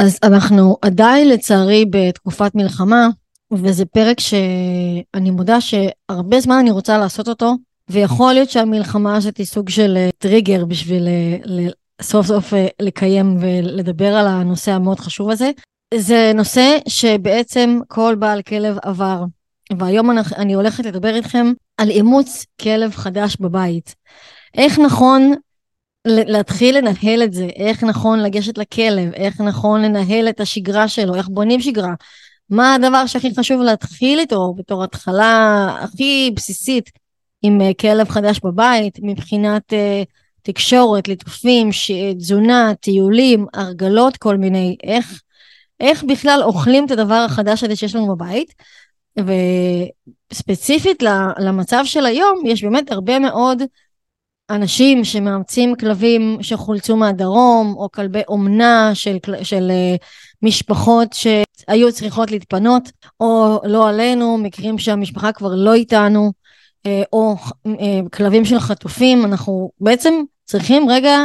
אז אנחנו עדיין לצערי בתקופת מלחמה, וזה פרק שאני מודה שהרבה זמן אני רוצה לעשות אותו, ויכול להיות שהמלחמה הזאת היא סוג של אה, טריגר בשביל אה, סוף סוף אה, לקיים ולדבר על הנושא המאוד חשוב הזה. זה נושא שבעצם כל בעל כלב עבר, והיום אני, אני הולכת לדבר איתכם על אימוץ כלב חדש בבית. איך נכון להתחיל לנהל את זה, איך נכון לגשת לכלב, איך נכון לנהל את השגרה שלו, איך בונים שגרה. מה הדבר שהכי חשוב להתחיל איתו בתור התחלה הכי בסיסית עם אה, כלב חדש בבית, מבחינת uh, תקשורת, ליטופים, ש... תזונה, טיולים, הרגלות, כל מיני, איך, איך בכלל אוכלים את הדבר החדש הזה שיש לנו בבית. וספציפית למצב של היום, יש באמת הרבה מאוד אנשים שמאמצים כלבים שחולצו מהדרום, או כלבי אומנה של, של uh, משפחות שהיו צריכות להתפנות, או לא עלינו, מקרים שהמשפחה כבר לא איתנו, uh, או uh, כלבים של חטופים, אנחנו בעצם צריכים רגע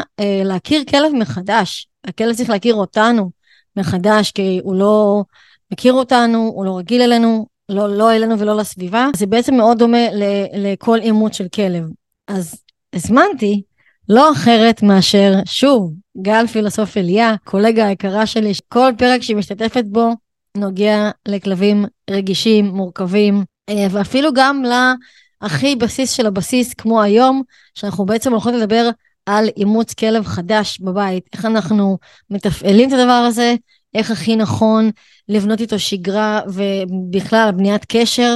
להכיר כלב מחדש. הכלב צריך להכיר אותנו מחדש, כי הוא לא מכיר אותנו, הוא לא רגיל אלינו, לא, לא אלינו ולא לסביבה. זה בעצם מאוד דומה לכל אימוץ של כלב. אז הזמנתי לא אחרת מאשר, שוב, גל פילוסוף אליה, קולגה היקרה שלי, כל פרק שהיא משתתפת בו נוגע לכלבים רגישים, מורכבים, אה, ואפילו גם להכי בסיס של הבסיס, כמו היום, שאנחנו בעצם הולכות לדבר על אימוץ כלב חדש בבית, איך אנחנו מתפעלים את הדבר הזה, איך הכי נכון לבנות איתו שגרה ובכלל בניית קשר.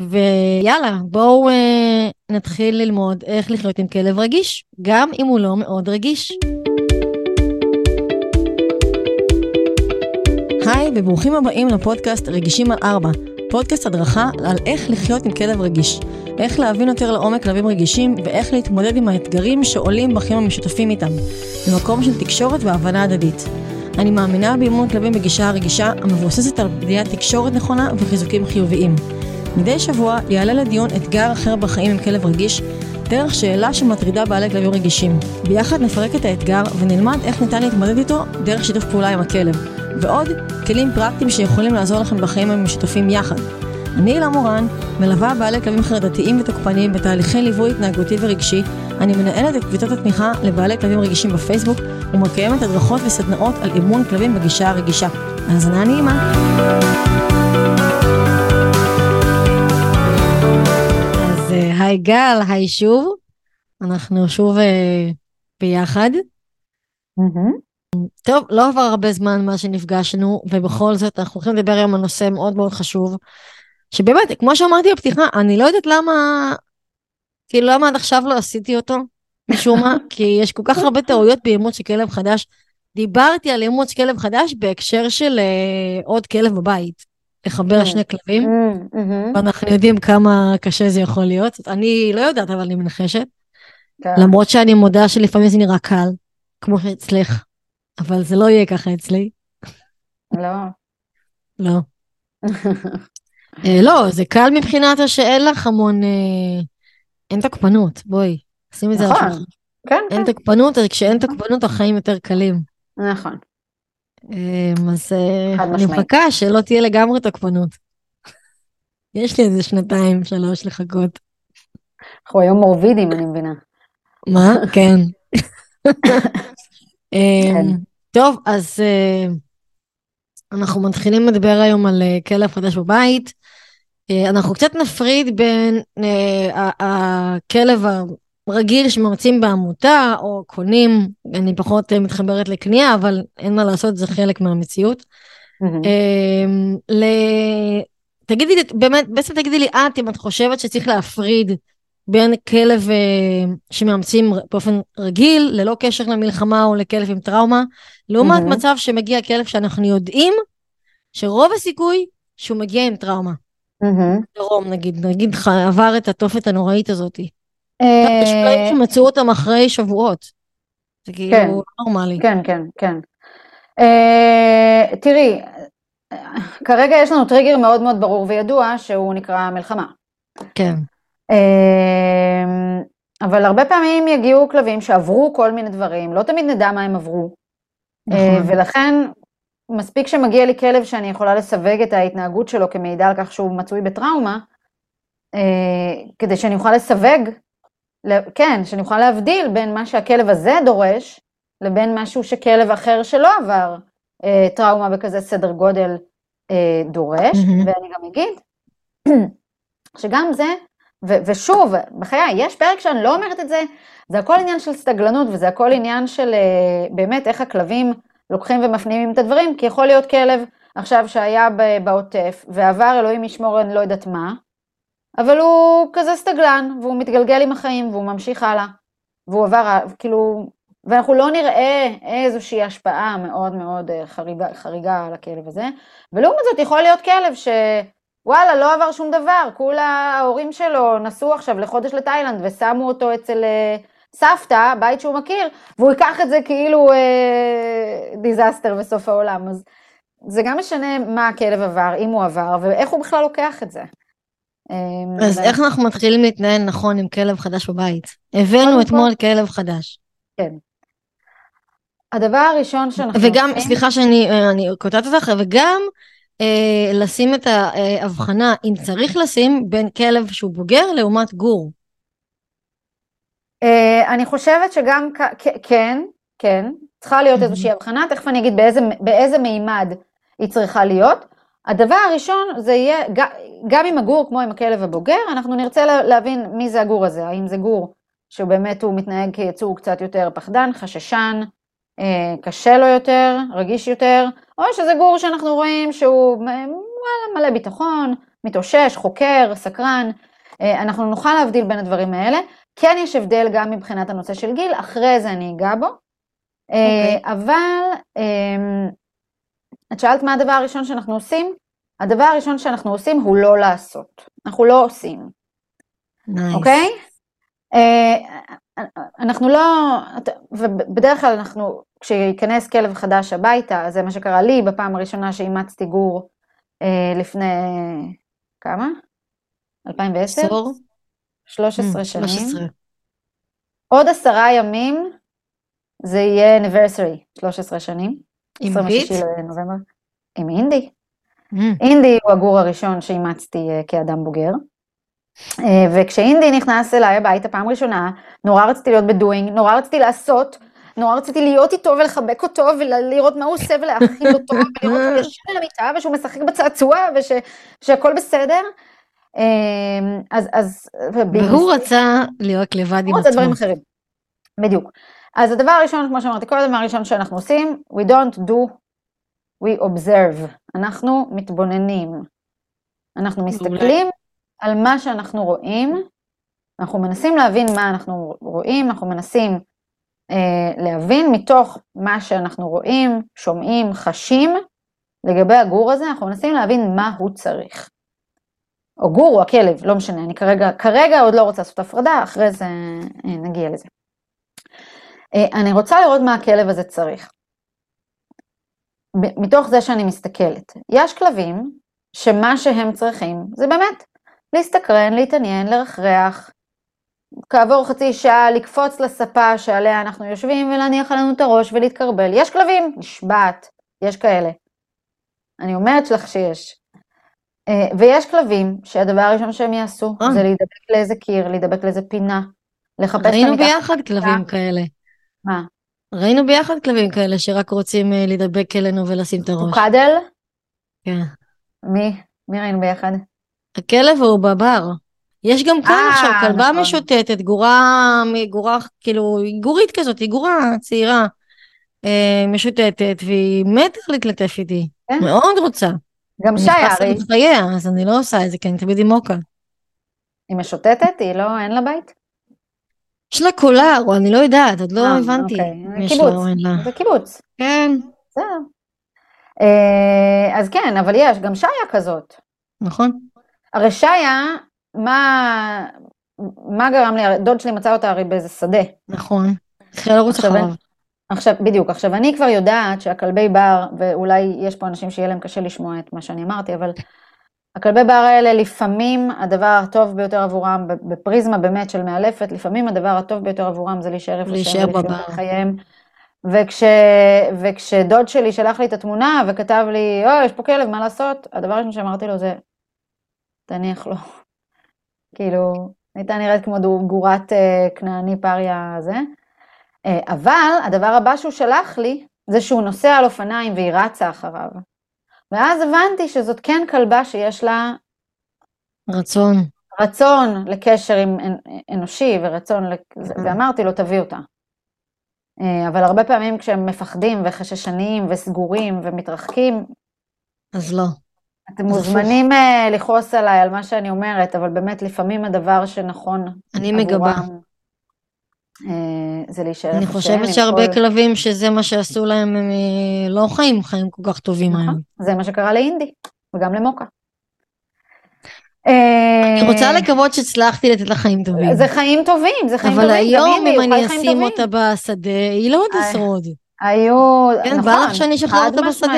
ויאללה, בואו אה, נתחיל ללמוד איך לחיות עם כלב רגיש, גם אם הוא לא מאוד רגיש. היי, וברוכים הבאים לפודקאסט רגישים על ארבע, פודקאסט הדרכה על איך לחיות עם כלב רגיש, איך להבין יותר לעומק כלבים רגישים ואיך להתמודד עם האתגרים שעולים בחיים המשותפים איתם, במקום של תקשורת והבנה הדדית. אני מאמינה באימון כלבים בגישה הרגישה המבוססת על בניית תקשורת נכונה וחיזוקים חיוביים. מדי שבוע יעלה לדיון אתגר אחר בחיים עם כלב רגיש, דרך שאלה שמטרידה בעלי כלבים רגישים. ביחד נפרק את האתגר ונלמד איך ניתן להתמודד איתו דרך שיתוף פעולה עם הכלב. ועוד, כלים פרקטיים שיכולים לעזור לכם בחיים המשותפים יחד. אני הילה מורן, מלווה בעלי כלבים חרדתיים ותוקפניים בתהליכי ליווי התנהגותי ורגשי, אני מנהלת את קבוצות התמיכה לבעלי כלבים רגישים בפייסבוק, ומקיימת הדרכות וסדנאות על אימון כלבים בגישה הרגישה. האזנה נעימה. היי גל, היי שוב. אנחנו שוב uh, ביחד. Mm-hmm. טוב, לא עבר הרבה זמן מאז שנפגשנו, ובכל זאת אנחנו הולכים לדבר היום על נושא מאוד מאוד חשוב, שבאמת, כמו שאמרתי בפתיחה, אני לא יודעת למה, כאילו למה עד עכשיו לא עשיתי אותו, משום מה, כי יש כל כך הרבה טעויות באימוץ של כלב חדש. דיברתי על אימוץ כלב חדש בהקשר של uh, עוד כלב בבית. לחבר כן. שני כלבים, mm, ואנחנו יודעים כמה קשה זה יכול להיות. אני לא יודעת, אבל אני מנחשת. כן. למרות שאני מודה שלפעמים זה נראה קל, כמו שאצלך, אבל זה לא יהיה ככה אצלי. לא. לא. אה, לא, זה קל מבחינת שאין לך המון... אה, אין תוקפנות, בואי, שים את זה על השולחן. נכון, כן, כן. אין תוקפנות, כשאין תוקפנות החיים יותר קלים. נכון. אמ, אז אה, אני מחכה שלא תהיה לגמרי תוקפנות. יש לי איזה שנתיים, שלוש לחכות. אנחנו היום מורבידים, אני מבינה. מה? כן. אמ, כן. טוב, אז אה, אנחנו מתחילים לדבר היום על אה, כלב חדש בבית. אנחנו קצת נפריד בין הכלב רגיל שמרצים בעמותה או קונים, אני פחות מתחברת לקנייה, אבל אין מה לעשות, זה חלק מהמציאות. Mm-hmm. ל... תגידי לי, באמת, בעצם תגידי לי את, אם את חושבת שצריך להפריד בין כלב אה, שמאמצים באופן רגיל, ללא קשר למלחמה או לכלב עם טראומה, לעומת mm-hmm. מצב שמגיע כלב שאנחנו יודעים שרוב הסיכוי שהוא מגיע עם טראומה. Mm-hmm. דרום נגיד, נגיד עבר את התופת הנוראית הזאתי. יש אה, שמצאו אותם אחרי שבועות. זה כאילו כן, נורמלי. כן, כן, כן. Uh, תראי, כרגע יש לנו טריגר מאוד מאוד ברור וידוע שהוא נקרא מלחמה. כן. Uh, אבל הרבה פעמים יגיעו כלבים שעברו כל מיני דברים, לא תמיד נדע מה הם עברו. נכון. Uh, ולכן מספיק שמגיע לי כלב שאני יכולה לסווג את ההתנהגות שלו כמעידה על כך שהוא מצוי בטראומה, אה, כדי שאני אוכל לסווג, כן, שאני אוכל להבדיל בין מה שהכלב הזה דורש, לבין משהו שכלב אחר שלא עבר אה, טראומה בכזה סדר גודל אה, דורש, mm-hmm. ואני גם אגיד שגם זה, ו- ושוב, בחיי, יש פרק שאני לא אומרת את זה, זה הכל עניין של סתגלנות, וזה הכל עניין של אה, באמת איך הכלבים לוקחים ומפנימים את הדברים, כי יכול להיות כלב עכשיו שהיה בעוטף, ועבר אלוהים ישמור אני לא יודעת מה, אבל הוא כזה סתגלן, והוא מתגלגל עם החיים, והוא ממשיך הלאה. והוא עבר, כאילו, ואנחנו לא נראה איזושהי השפעה מאוד מאוד אה, חריגה, חריגה על הכלב הזה. ולעומת זאת יכול להיות כלב שוואלה, לא עבר שום דבר, כולה ההורים שלו נסעו עכשיו לחודש לתאילנד ושמו אותו אצל אה, סבתא, בית שהוא מכיר, והוא ייקח את זה כאילו אה, דיזסטר וסוף העולם. אז זה גם משנה מה הכלב עבר, אם הוא עבר, ואיך הוא בכלל לוקח את זה. אה, אז איך אנחנו מתחילים להתנהל נכון עם כלב חדש בבית? הבאנו אתמול כלב חדש. כן. הדבר הראשון שאנחנו וגם. סליחה שאני אה, קוטעת אותך, וגם אה, לשים את ההבחנה, אם צריך לשים, בין כלב שהוא בוגר לעומת גור. אה, אני חושבת שגם, כן, כן, צריכה להיות איזושהי הבחנה, תכף אני אגיד באיזה, באיזה מימד היא צריכה להיות. הדבר הראשון זה יהיה, גם עם הגור כמו עם הכלב הבוגר, אנחנו נרצה להבין מי זה הגור הזה, האם זה גור שבאמת הוא מתנהג כיצור קצת יותר פחדן, חששן, אה, קשה לו יותר, רגיש יותר, או שזה גור שאנחנו רואים שהוא וואלה, מלא ביטחון, מתאושש, חוקר, סקרן, אה, אנחנו נוכל להבדיל בין הדברים האלה. כן יש הבדל גם מבחינת הנושא של גיל, אחרי זה אני אגע בו. Okay. אה, אוקיי. אבל את שאלת מה הדבר הראשון שאנחנו עושים? הדבר הראשון שאנחנו עושים הוא לא לעשות. אנחנו לא עושים. אוקיי? Nice. Okay? אנחנו לא, ובדרך כלל אנחנו, כשייכנס כלב חדש הביתה, זה מה שקרה לי בפעם הראשונה שאימצתי גור אה, לפני, כמה? 2010? עשור? 13 mm, שנים. 13. עוד עשרה ימים זה יהיה anniversary, 13 שנים. עם ביט? לנובמבר. עם אינדי. Mm. אינדי הוא הגור הראשון שאימצתי אה, כאדם בוגר. אה, וכשאינדי נכנס אליי הביתה פעם ראשונה, נורא רציתי להיות בדואינג, נורא רציתי לעשות, נורא רציתי להיות איתו ולחבק אותו ולראות מה הוא עושה ולהכין אותו ולראות שהוא יושב על המיטה ושהוא משחק בצעצוע ושהכול בסדר. אה, אז, אז... והוא רצה להיות לבד עם עצמו. הוא רצה דברים אחרים. בדיוק. אז הדבר הראשון, כמו שאמרתי קודם, הדבר הראשון שאנחנו עושים, we don't do, we observe. אנחנו מתבוננים. אנחנו מסתכלים על מה שאנחנו רואים, אנחנו מנסים להבין מה אנחנו רואים, אנחנו מנסים אה, להבין מתוך מה שאנחנו רואים, שומעים, חשים, לגבי הגור הזה, אנחנו מנסים להבין מה הוא צריך. או גור או הכלב, לא משנה, אני כרגע, כרגע עוד לא רוצה לעשות הפרדה, אחרי זה אה, נגיע לזה. אה, אני רוצה לראות מה הכלב הזה צריך. מתוך זה שאני מסתכלת. יש כלבים שמה שהם צריכים זה באמת להסתקרן, להתעניין, לרחרח, כעבור חצי שעה לקפוץ לספה שעליה אנחנו יושבים ולהניח עלינו את הראש ולהתקרבל. יש כלבים, נשבעת, יש כאלה. אני אומרת לך שיש. Uh, ויש כלבים שהדבר הראשון שהם יעשו oh. זה להידבק לאיזה קיר, להידבק לאיזה פינה, לחפש... ראינו ביחד כלבים כאלה. מה? ראינו ביחד כלבים כאלה שרק רוצים uh, להידבק אלינו ולשים את הראש. קוקדל? כן. מי? מי ראינו ביחד? הכלב הוא בבר. יש גם כאן עכשיו כלבה נכון. משוטטת, גורה, גורה, כאילו, גורית כזאת, היא גורה צעירה, אה, משוטטת, והיא מתה להתלטף איתי, כן? מאוד רוצה. גם שי ארי. בחייה, אז אני לא עושה את זה, כי אני תמיד עם מוקה. היא משוטטת? היא לא, אין לה בית? יש לה קולר, או אני לא יודעת, עוד לא 아, אה, הבנתי. אוקיי. קיבוץ, זה קיבוץ. כן. בסדר. אה, אז כן, אבל יש, גם שיה כזאת. נכון. הרי שיה, מה, מה גרם לי, דוד שלי מצא אותה הרי באיזה שדה. נכון, התחילה לרוץ אחריו. עכשיו, בדיוק, עכשיו אני כבר יודעת שהכלבי בר, ואולי יש פה אנשים שיהיה להם קשה לשמוע את מה שאני אמרתי, אבל הכלבי בר האלה לפעמים הדבר הטוב ביותר עבורם, בפריזמה באמת של מאלפת, לפעמים הדבר הטוב ביותר עבורם זה להישאר איפה שהם, בבר. חייהם, וכש, וכשדוד שלי שלח לי את התמונה וכתב לי, אוי, יש פה כלב, מה לעשות? הדבר הראשון שאמרתי לו זה, תניח לו. כאילו, הייתה נראית כמו גורת אה, כנעני פריה הזה. אה, אבל הדבר הבא שהוא שלח לי, זה שהוא נוסע על אופניים והיא רצה אחריו. ואז הבנתי שזאת כן כלבה שיש לה... רצון. רצון לקשר עם אנושי ורצון, לק... ואמרתי לו, תביא אותה. אה, אבל הרבה פעמים כשהם מפחדים וחששניים וסגורים ומתרחקים, אז לא. אתם מוזמנים uh, לכעוס עליי על מה שאני אומרת, אבל באמת לפעמים הדבר שנכון אני מגבה. Uh, זה להישאר אני חושבת שהרבה כל... כלבים שזה מה שעשו להם, הם לא חיים חיים כל כך טובים נכון, היום. זה מה שקרה לאינדי, וגם למוקה. אני רוצה לקוות שהצלחתי לתת לה חיים טובים. זה חיים טובים, זה חיים אבל טובים. אבל היום אם אני אשים אותה בשדה, היא לא תשרוד. היו, כן, נכון, בא לך שאני אשחרר אותה בשדה?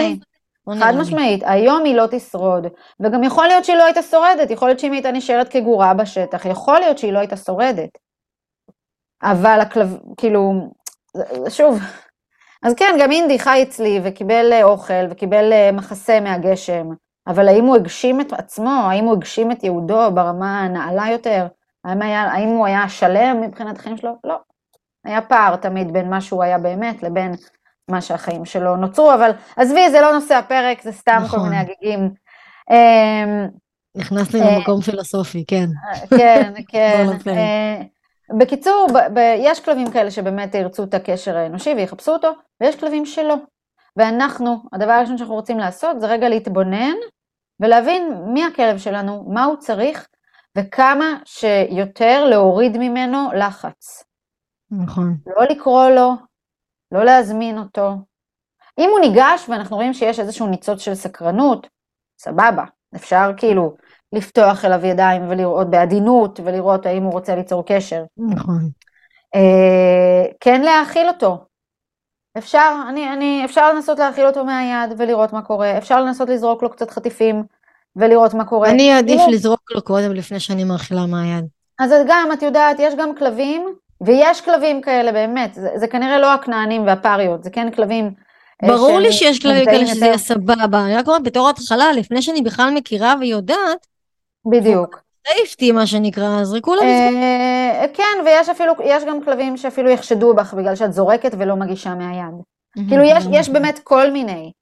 חד משמעית, היום היא לא תשרוד, וגם יכול להיות שהיא לא הייתה שורדת, יכול להיות שאם היא הייתה נשארת כגורה בשטח, יכול להיות שהיא לא הייתה שורדת. אבל הכלב, כאילו, שוב, אז כן, גם אינדי חי אצלי וקיבל אה, אוכל וקיבל אה, מחסה מהגשם, אבל האם הוא הגשים את עצמו, האם הוא הגשים את יהודו ברמה הנעלה יותר? האם, היה, האם הוא היה שלם מבחינת החיים שלו? לא. היה פער תמיד בין מה שהוא היה באמת לבין מה שהחיים שלו נוצרו, אבל עזבי, זה לא נושא הפרק, זה סתם נכון. כל מיני הגיגים. אמ, נכנסתי אה, למקום פילוסופי, כן. כן, כן. בקיצור, יש כלבים כאלה שבאמת ירצו את הקשר האנושי ויחפשו אותו, ויש כלבים שלא. ואנחנו, הדבר הראשון שאנחנו רוצים לעשות זה רגע להתבונן ולהבין מי הכלב שלנו, מה הוא צריך, וכמה שיותר להוריד ממנו לחץ. נכון. לא לקרוא לו, לא להזמין אותו. אם הוא ניגש ואנחנו רואים שיש איזשהו ניצוץ של סקרנות, סבבה, אפשר כאילו לפתוח אליו ידיים ולראות בעדינות ולראות האם הוא רוצה ליצור קשר. נכון. אה, כן להאכיל אותו. אפשר, אני, אני, אפשר לנסות להאכיל אותו מהיד ולראות מה קורה, אפשר לנסות לזרוק לו קצת חטיפים ולראות מה קורה. אני אעדיף לזרוק לו קודם לפני שאני מאכילה מהיד. אז גם, את יודעת, יש גם כלבים ויש כלבים כאלה באמת, זה, זה כנראה לא הכנענים והפריות, זה כן כלבים. אה, ברור לי שיש כלבים כאלה שזה יהיה סבבה, אני רק אומרת בתור התחלה, לפני שאני בכלל מכירה ויודעת. בדיוק. סייפטי מה שנקרא, זרקו לה אה, כן, ויש אפילו, יש גם כלבים שאפילו יחשדו בך בגלל שאת זורקת ולא מגישה מהיד. כאילו יש, יש באמת כל מיני.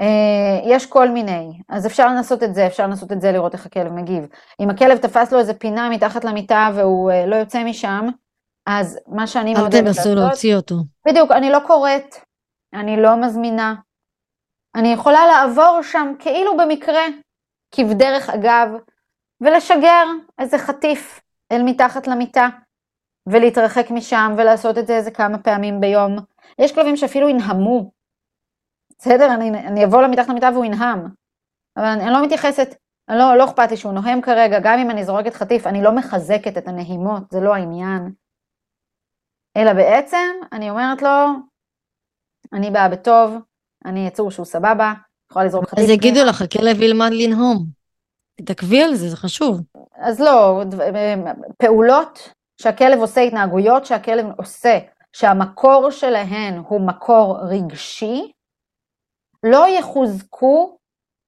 אה, יש כל מיני, אז אפשר לנסות את זה, אפשר לנסות את זה לראות איך הכלב מגיב. אם הכלב תפס לו איזה פינה מתחת למיטה והוא לא יוצא משם, אז מה שאני מעודדת לעשות... אל תנסו להוציא אותו. בדיוק, אני לא קוראת, אני לא מזמינה. אני יכולה לעבור שם כאילו במקרה, כבדרך אגב, ולשגר איזה חטיף אל מתחת למיטה, ולהתרחק משם ולעשות את זה איזה כמה פעמים ביום. יש כלבים שאפילו ינהמו. בסדר? אני, אני אבוא למתחת למיטה והוא ינהם. אבל אני, אני לא מתייחסת, לא, לא אכפת לי שהוא נוהם כרגע, גם אם אני זורקת חטיף, אני לא מחזקת את הנהימות, זה לא העניין. אלא בעצם אני אומרת לו, אני באה בטוב, אני יצור שהוא סבבה, יכולה לזרוק חטיף. אז יגידו לך, הכלב ילמד לנהום. תתעכבי על זה, זה חשוב. אז לא, פעולות שהכלב עושה, התנהגויות שהכלב עושה, שהמקור שלהן הוא מקור רגשי, לא יחוזקו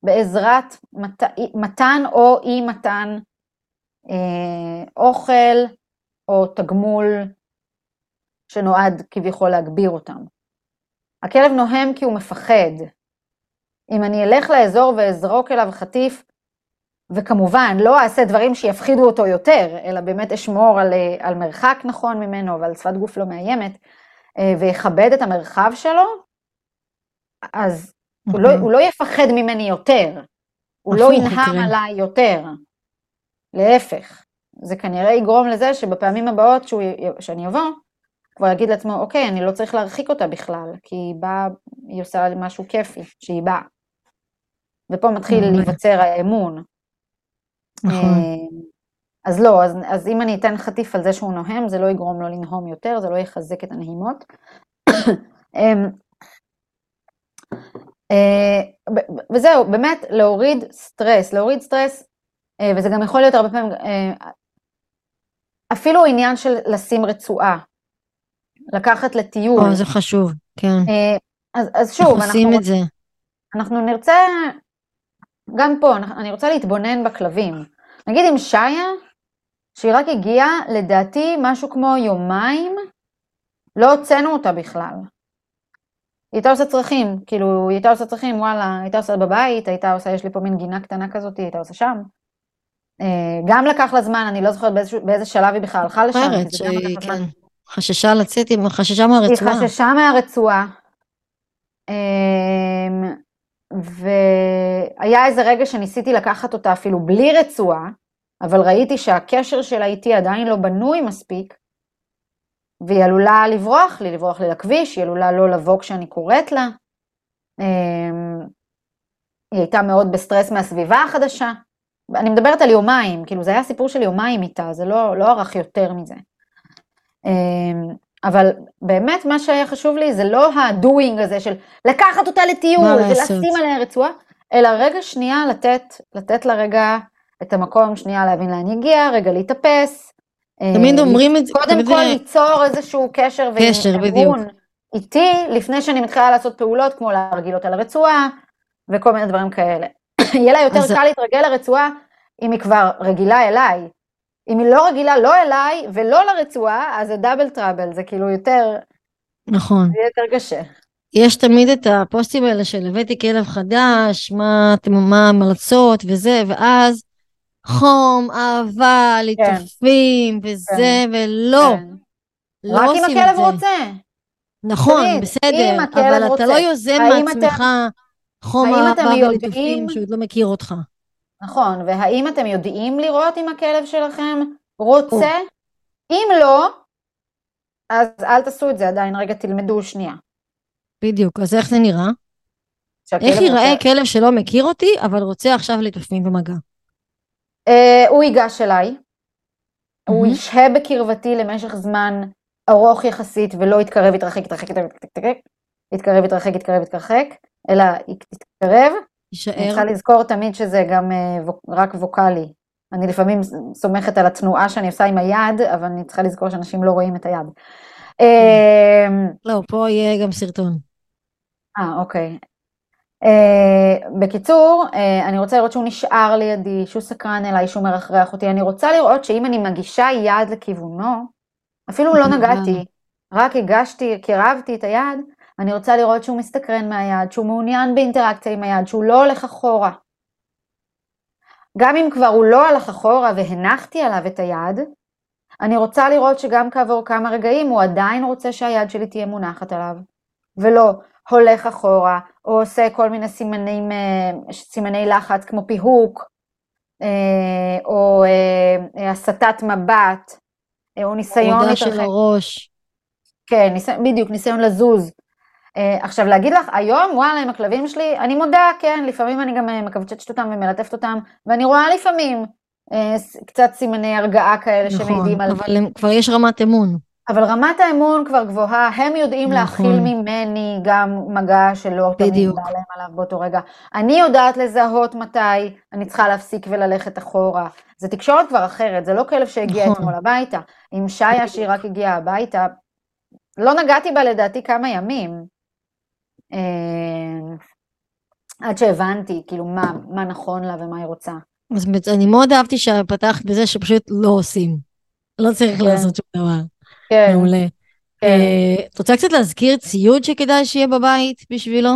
בעזרת מת... מתן או אי מתן אה, אוכל או תגמול שנועד כביכול להגביר אותם. הכלב נוהם כי הוא מפחד. אם אני אלך לאזור ואזרוק אליו חטיף, וכמובן לא אעשה דברים שיפחידו אותו יותר, אלא באמת אשמור על, על מרחק נכון ממנו ועל שפת גוף לא מאיימת, אה, ויכבד את המרחב שלו, אז הוא לא, הוא לא יפחד ממני יותר, הוא לא ינהם עליי יותר. להפך, זה כנראה יגרום לזה שבפעמים הבאות שהוא, שאני אבוא, כבר יגיד לעצמו, אוקיי, אני לא צריך להרחיק אותה בכלל, כי היא באה, היא עושה משהו כיפי, שהיא באה. ופה מתחיל להיווצר האמון. נכון. אה, אז לא, אז, אז אם אני אתן חטיף על זה שהוא נוהם, זה לא יגרום לו לנהום יותר, זה לא יחזק את הנהימות. אמ, אה, וזהו, באמת להוריד סטרס, להוריד סטרס, אה, וזה גם יכול להיות הרבה פעמים, אפילו עניין של לשים רצועה, לקחת לטיול. או, זה חשוב, כן. אז, אז שוב, אנחנו, עושים את זה? אנחנו נרצה, גם פה, אני רוצה להתבונן בכלבים. נגיד עם שיה, שהיא רק הגיעה, לדעתי, משהו כמו יומיים, לא הוצאנו אותה בכלל. היא הייתה עושה צרכים, כאילו, היא הייתה עושה צרכים, וואלה, הייתה עושה בבית, הייתה עושה, יש לי פה מין גינה קטנה כזאת, היא הייתה עושה שם. אה, גם לקח לה זמן, אני לא זוכרת באיזה, באיזה שלב היא בכלל הלכה לשם. לקח שהיא, זמן. כן, חששה לצאת, עם- חששה היא מהרצועה. חששה מהרצועה. אמ, והיה איזה רגע שניסיתי לקחת אותה אפילו בלי רצועה, אבל ראיתי שהקשר שלה איתי עדיין לא בנוי מספיק, והיא עלולה לברוח לי, לברוח לי לכביש, היא עלולה לא לבוא כשאני קוראת לה. אמ, היא הייתה מאוד בסטרס מהסביבה החדשה. אני מדברת על יומיים, כאילו זה היה סיפור של יומיים איתה, זה לא, לא ארך יותר מזה. אבל באמת מה שהיה חשוב לי זה לא הדוינג הזה של לקחת אותה לטיול? ולשים עליה רצועה, אלא רגע שנייה לתת, לתת לה רגע את המקום, שנייה להבין לאן היא הגיעה, רגע להתאפס. תמיד אה, אומרים את זה, קודם כל זה- ליצור איזשהו קשר קשר, ואמון איתי, לפני שאני מתחילה לעשות פעולות כמו להרגיל אותה לרצועה, וכל מיני דברים כאלה. יהיה לה יותר אז- קל להתרגל לרצועה אם היא כבר רגילה אליי. אם היא לא רגילה לא אליי ולא לרצועה, אז זה דאבל טראבל, זה כאילו יותר, נכון. זה יהיה יותר קשה. יש תמיד את הפוסטים האלה של הבאתי כלב חדש, מה אתם, מה ההמלצות וזה, ואז חום, אהבה, ליטופים וזה, ולא, כן. לא רק אם הכלב. רוצה. נכון, תמיד, בסדר, אבל אתה רוצה. לא יוזם מעצמך חום, אתם אהבה יודעים- וליטופים שהוא עוד לא מכיר אותך. נכון, והאם אתם יודעים לראות אם הכלב שלכם רוצה? אם לא, אז אל תעשו את זה עדיין, רגע תלמדו שנייה. בדיוק, אז איך זה נראה? איך ייראה רוצה. כלב שלא מכיר אותי, אבל רוצה עכשיו ליטופים במגע? אה, הוא ייגש אליי, הוא מהמם. ישהה בקרבתי למשך זמן ארוך יחסית ולא יתקרב, יתרחק, יתרחק, יתרחק, יתרחק, יתקרב, יתרחק, יתקרב, יתרחק, אלא יתקרב. אני יישאר. צריכה לזכור תמיד שזה גם אה, רק ווקאלי. אני לפעמים סומכת על התנועה שאני עושה עם היד, אבל אני צריכה לזכור שאנשים לא רואים את היד. אה, לא, פה יהיה גם סרטון. אה, אוקיי. Uh, בקיצור, uh, אני רוצה לראות שהוא נשאר לידי, שהוא סקרן אליי, שהוא מרחרח אותי. אני רוצה לראות שאם אני מגישה יד לכיוונו, אפילו לא. נגעתי, רק הגשתי, קירבתי את היד, אני רוצה לראות שהוא מסתקרן מהיד, שהוא מעוניין באינטראקציה עם היד, שהוא לא הולך אחורה. גם אם כבר הוא לא הלך אחורה והנחתי עליו את היד, אני רוצה לראות שגם כעבור כמה רגעים הוא עדיין רוצה שהיד שלי תהיה מונחת עליו, ולא הולך אחורה, או עושה כל מיני סימנים, אה, סימני לחץ כמו פיהוק, אה, או אה, הסטת מבט, או ניסיון הורדה של. הראש. כן, ניס... בדיוק, ניסיון לזוז. Uh, עכשיו להגיד לך, היום, וואלה, עם הכלבים שלי, אני מודה, כן, לפעמים אני גם uh, מקבצ'צת אותם ומלטפת אותם, ואני רואה לפעמים uh, קצת סימני הרגעה כאלה נכון, שמעידים על... אבל הם- כבר יש רמת אמון. אבל רמת האמון כבר גבוהה, הם יודעים נכון. להכיל ממני גם מגע שלא תמיד. בא להם עליו באותו רגע. אני יודעת לזהות מתי אני צריכה להפסיק וללכת אחורה. זה תקשורת כבר אחרת, זה לא כלב שהגיע נכון. אתמול הביתה. עם שיה שהיא רק הגיעה הביתה, לא נגעתי בה לדעתי כמה ימים. אה, עד שהבנתי כאילו מה, מה נכון לה ומה היא רוצה. אז אני מאוד אהבתי שפתחת בזה שפשוט לא עושים. לא צריך כן. לעשות שום דבר. כן, מעולה. כן. אה, את רוצה קצת להזכיר ציוד שכדאי שיהיה בבית בשבילו?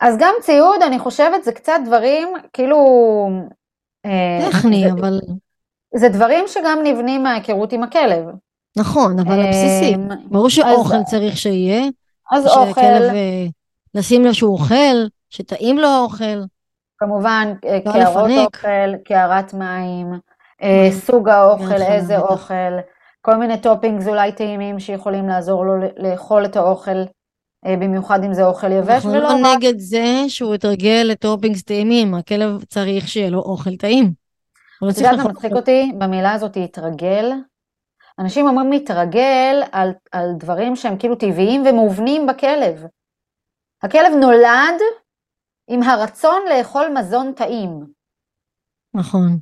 אז גם ציוד, אני חושבת, זה קצת דברים, כאילו... אה, טכני, אבל... זה דברים שגם נבנים מההיכרות עם הכלב. נכון, אבל הבסיסי. ברור שאוכל צריך שיהיה. אז שהכלב, אוכל, אה, לשים לו שהוא אוכל, שטעים לו האוכל. כמובן, אה, לא קערות. אוכל, קערת מים, אה. סוג האוכל, איזה. אוכל, כל מיני toppings אולי טעימים שיכולים לעזור לו לאכול את האוכל, אה, במיוחד אם זה אוכל יבש, אנחנו ולא לא רק... נגד זה שהוא יתרגל ל toppings טעימים, הכלב צריך שיהיה לו אוכל טעים. לא את יודעת מה מצחיק. אותי? במילה הזאת התרגל. אנשים אומרים להתרגל על, על דברים שהם כאילו טבעיים ומובנים בכלב. הכלב נולד עם הרצון לאכול מזון טעים. נכון.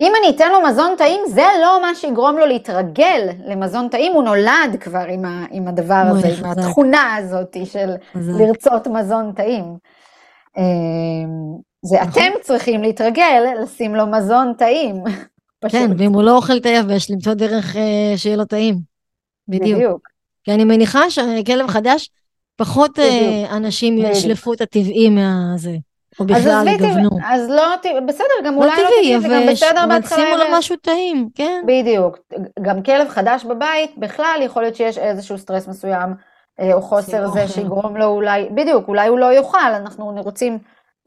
אם אני אתן לו מזון טעים, זה לא מה שיגרום לו להתרגל למזון טעים, הוא נולד כבר עם, ה, עם הדבר הזה, עם. התכונה הזאת של חזק. לרצות מזון טעים. אמ, זה נכון. אתם צריכים להתרגל לשים לו מזון טעים. פשוט. כן, ואם הוא לא אוכל את היבש, למצוא דרך אה, שיהיה לו טעים. בדיוק. בדיוק. כי אני מניחה שכלב חדש, פחות אה, בדיוק. אנשים. ישלפו את הטבעי מהזה. או בכלל. טבעי- אז לא, טבעי- בסדר, גם לא אולי לא טבעי, טבעי, זה גם בסדר אבל בהתחלה. שימו לו. משהו טעים, כן. בדיוק. גם כלב חדש בבית, בכלל יכול להיות שיש איזשהו סטרס מסוים, אה, או חוסר אוכל. זה שיגרום לו אולי, בדיוק, אולי הוא לא יאכל, אנחנו רוצים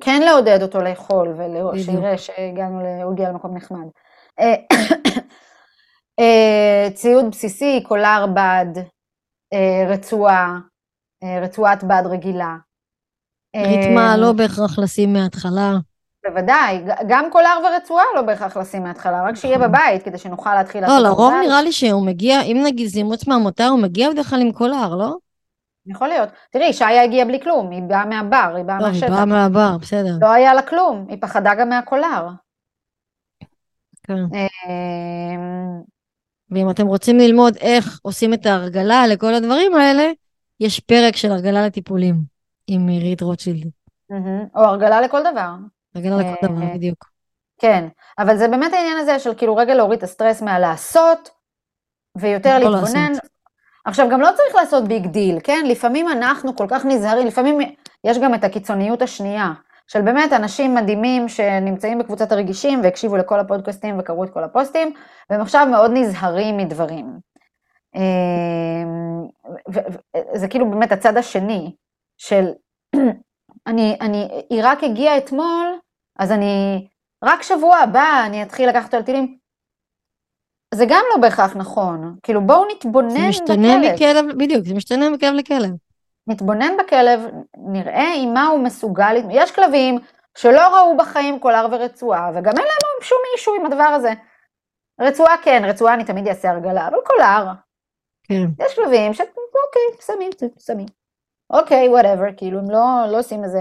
כן לעודד אותו לאכול. ושיראה שהגענו, הוא הגיע למקום נחמד. אה, אה, ציוד בסיסי, קולר בד, אה, רצועה, רצועת בד רגילה. ריתמה לא בהכרח לשים מההתחלה. בוודאי, גם קולר ורצועה לא בהכרח לשים מההתחלה, רק שיהיה נכון. בבית כדי שנוכל להתחיל לא, לעשות לרוב עבודה. נראה לי שהוא מגיע, אם נגיד זה אימוץ מהמותר, הוא מגיע בדרך כלל עם קולר, לא? יכול להיות. תראי, שיה הגיעה בלי כלום, היא באה מהבר, היא באה טוב, היא מהשטח. באה מהבר, בסדר. לא היה לה כלום, היא פחדה גם מהקולר. כן. אמ, ואם אתם רוצים ללמוד איך עושים את ההרגלה לכל הדברים האלה, יש פרק של הרגלה לטיפולים עם עירית רוטשילד. או הרגלה לכל דבר. הרגלה לכל דבר, אה, בדיוק. כן, אבל זה באמת העניין הזה של כאילו רגע להוריד את הסטרס מהלעשות, ויותר להתבונן. עכשיו, גם לא צריך לעשות big deal, כן? לפעמים אנחנו כל כך נזהרים, לפעמים יש גם את הקיצוניות השנייה, של באמת אנשים מדהימים שנמצאים בקבוצת הרגישים והקשיבו לכל הפודקאסטים וקראו את כל הפוסטים, והם עכשיו מאוד נזהרים מדברים. אמ, וזה כאילו באמת הצד השני, של אני, אני, היא רק הגיעה אתמול, אז אני, רק שבוע הבא אני אתחיל לקחת על טילים. זה גם לא בהכרח נכון, כאילו בואו נתבונן זה משתנה בכלב. מכלב, בדיוק, זה משתנה מכלב לכלב. נתבונן בכלב, נראה עם מה הוא מסוגל, יש כלבים שלא ראו בחיים קולר ורצועה, וגם אין להם שום אישו עם הדבר הזה. רצועה כן, רצועה אני תמיד אעשה הרגלה, אבל קולר, כן. יש כלבים ש... אוקיי, שמים, שמים. אוקיי, whatever, כאילו הם לא, לא עושים איזה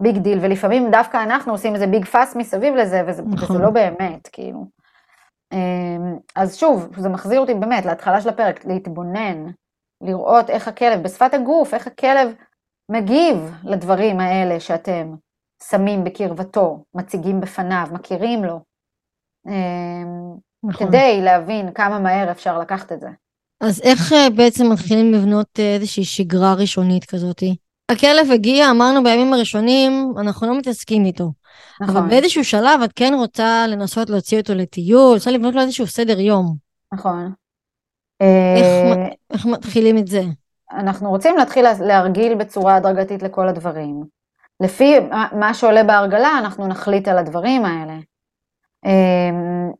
big deal, ולפעמים דווקא אנחנו עושים איזה big fuss מסביב לזה, וזה, נכון. וזה לא באמת, כאילו. אמ, אז שוב, זה מחזיר אותי באמת להתחלה של הפרק, להתבונן, לראות איך הכלב, בשפת הגוף, איך הכלב מגיב לדברים האלה שאתם שמים בקרבתו, מציגים בפניו, מכירים לו, אמ, נכון. כדי להבין כמה מהר אפשר לקחת את זה. אז איך אה, בעצם מתחילים לבנות אה, איזושהי שגרה ראשונית כזאתי? הכלב הגיע, אמרנו בימים הראשונים, אנחנו לא מתעסקים איתו. אבל נכון, באיזשהו שלב את כן רוצה לנסות להוציא אותו לטיול, רוצה לבנות לו איזשהו סדר יום. נכון. איך אה, איך מתחילים את זה? אנחנו רוצים להתחיל לה- להרגיל בצורה הדרגתית לכל הדברים. לפי מה- שעולה בהרגלה, אנחנו נחליט על הדברים האלה. אמ,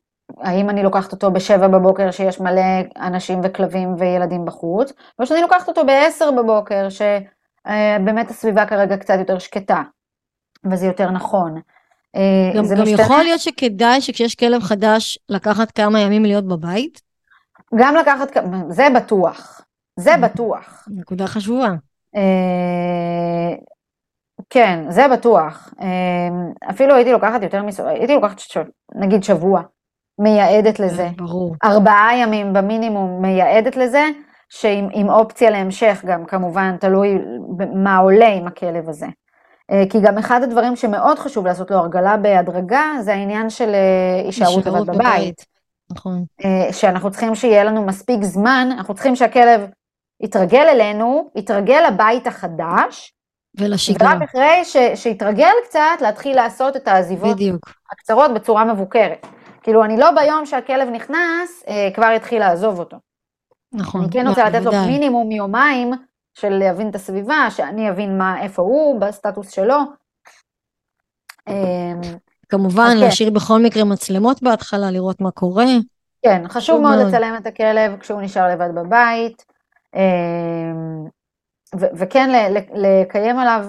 האם אני לוקחת אותו בשבע בבוקר שיש מלא אנשים וכלבים וילדים בחוץ, או שאני לוקחת אותו בעשר בבוקר שבאמת הסביבה כרגע קצת יותר שקטה, וזה יותר נכון. אה, גם, גם משתנה. יכול להיות שכדאי שכשיש כלב חדש לקחת כמה ימים להיות בבית? גם לקחת, זה בטוח, זה אוקיי. בטוח. נקודה חשובה. אה, כן, זה בטוח. אה, אפילו הייתי לוקחת יותר מס... הייתי לוקחת. נגיד שבוע, מייעדת לזה. ברור. ארבעה ימים במינימום מייעדת לזה, שעם עם אופציה להמשך גם, כמובן, תלוי מה עולה עם הכלב הזה. אה, כי גם אחד הדברים שמאוד חשוב לעשות לו הרגלה בהדרגה, זה העניין של הישארות לבד בבית. נכון. אה, שאנחנו צריכים שיהיה לנו מספיק זמן, אנחנו צריכים שהכלב יתרגל אלינו, יתרגל לבית החדש, ולשגרה. ורק אחרי ש, שיתרגל קצת, להתחיל לעשות את העזיבות בדיוק. הקצרות בצורה מבוקרת. כאילו, אני לא ביום שהכלב נכנס, אה, כבר יתחיל לעזוב אותו. נכון. אני כן לא, רוצה לתת לו בוודאי. מינימום יומיים של להבין את הסביבה, שאני אבין מה, איפה הוא, בסטטוס שלו. אה, כמובן, אז כן. להשאיר בכל מקרה מצלמות בהתחלה, לראות מה קורה. כן, חשוב חשוב מאוד מאוד. לצלם את הכלב כשהוא נשאר לבד בבית, אמ, ו- וכן לקיים עליו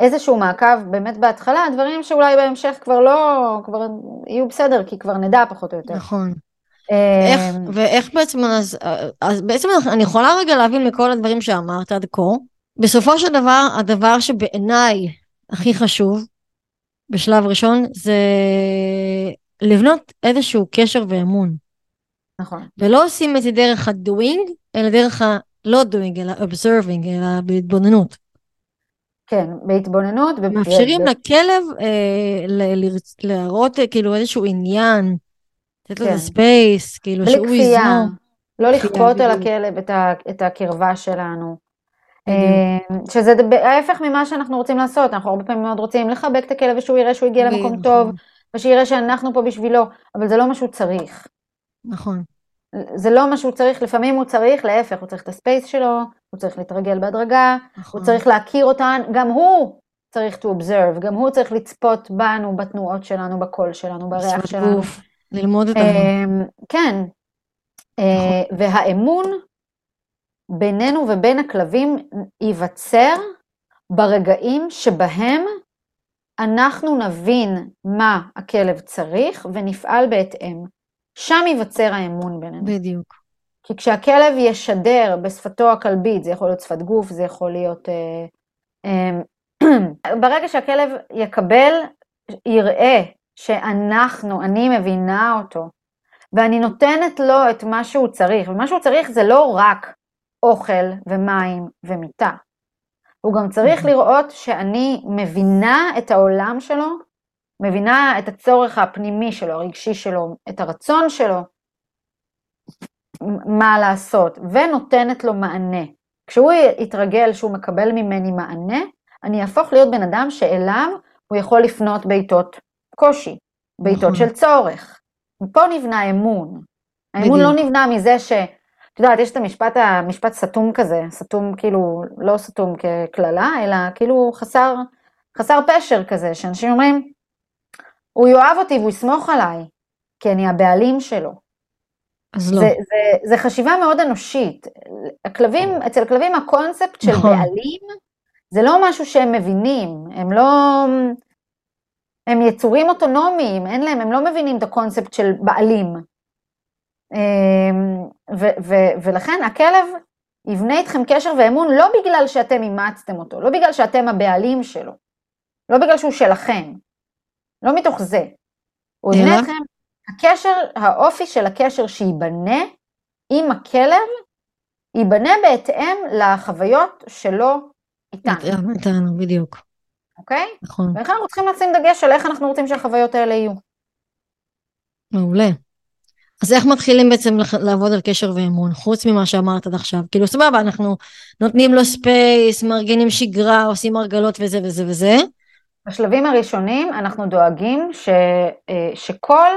איזשהו מעקב באמת בהתחלה, דברים שאולי בהמשך כבר לא, כבר יהיו בסדר, כי כבר נדע פחות או יותר. נכון. איך, אמ, ואיך בעצם, אז, אז בעצם אני יכולה רגע להבין מכל הדברים שאמרת עד כה, בסופו של דבר, הדבר שבעיניי הכי חשוב, בשלב ראשון, זה לבנות איזשהו קשר ואמון. נכון. ולא עושים את זה דרך ה-doing, אלא דרך ה-לא doing, אלא observing, אלא בהתבוננות. כן, בהתבוננות. מאפשרים ב... לכלב אה, ל- ל- להראות אה, כאילו איזשהו עניין, לתת לו כן. הספייס, כאילו בלי שהוא כפייה. יזמו. לא לכפות על. הכלב את, ה, את הקרבה שלנו. אה, שזה ההפך ממה שאנחנו רוצים לעשות, אנחנו הרבה פעמים מאוד רוצים לחבק את הכלב ושהוא יראה שהוא הגיע למקום נכון, טוב, ושיראה שאנחנו פה בשבילו, אבל זה לא מה שהוא צריך. נכון, זה לא מה שהוא צריך, לפעמים הוא צריך, להפך, הוא צריך את הספייס שלו, הוא צריך להתרגל בהדרגה, נכון. הוא צריך להכיר אותן, גם הוא צריך to observe, גם הוא צריך לצפות בנו, בתנועות שלנו, בקול שלנו, בריח שלנו. גוף, ללמוד את ה... אמ, כן, אה, והאמון בינינו ובין הכלבים ייווצר ברגעים שבהם אנחנו נבין מה הכלב צריך ונפעל בהתאם. שם ייווצר האמון בינינו. בדיוק. כי כשהכלב ישדר בשפתו הכלבית, זה יכול להיות שפת גוף, זה יכול להיות... אה, אה, ברגע שהכלב יקבל, יראה שאנחנו, אני מבינה אותו, ואני נותנת לו את מה שהוא צריך, ומה שהוא צריך זה לא רק אוכל ומים ומיטה, הוא גם צריך לראות שאני מבינה את העולם שלו, מבינה את הצורך הפנימי שלו, הרגשי שלו, את הרצון שלו, מה לעשות, ונותנת לו מענה. כשהוא יתרגל שהוא מקבל ממני מענה, אני אהפוך להיות בן אדם שאליו הוא יכול לפנות בעיתות קושי, בעיתות נכון. של צורך. פה נבנה אמון. האמון בדיוק. לא נבנה מזה ש... את יודעת, יש את המשפט, המשפט סתום כזה, סתום כאילו, לא סתום כקללה, אלא כאילו חסר, חסר פשר כזה, שאנשים אומרים, הוא יאהב אותי והוא יסמוך עליי, כי אני הבעלים שלו. אז לא. זה, זה, זה חשיבה מאוד אנושית. הכלבים, אצל הכלבים הקונספט של נכון. בעלים, זה לא משהו שהם מבינים, הם לא... הם יצורים אוטונומיים, אין להם, הם לא מבינים את הקונספט של בעלים. אמ, ו- ו- ולכן הכלב יבנה איתכם קשר ואמון לא בגלל שאתם אימצתם אותו, לא בגלל שאתם הבעלים שלו, לא בגלל שהוא שלכם, לא מתוך זה. הוא יבנה? איתכם, הקשר, האופי של הקשר שייבנה עם הכלב, ייבנה בהתאם לחוויות שלו איתנו, איתנו, בדיוק. אוקיי? נכון. ולכן אנחנו צריכים לשים דגש על איך אנחנו רוצים שהחוויות האלה יהיו. מעולה. אז איך מתחילים בעצם לעבוד על קשר ואמון, חוץ ממה שאמרת עד עכשיו? כאילו, סבבה, אנחנו נותנים לו space, מארגנים שגרה, עושים הרגלות וזה וזה וזה. בשלבים הראשונים אנחנו דואגים ש, אה, שכל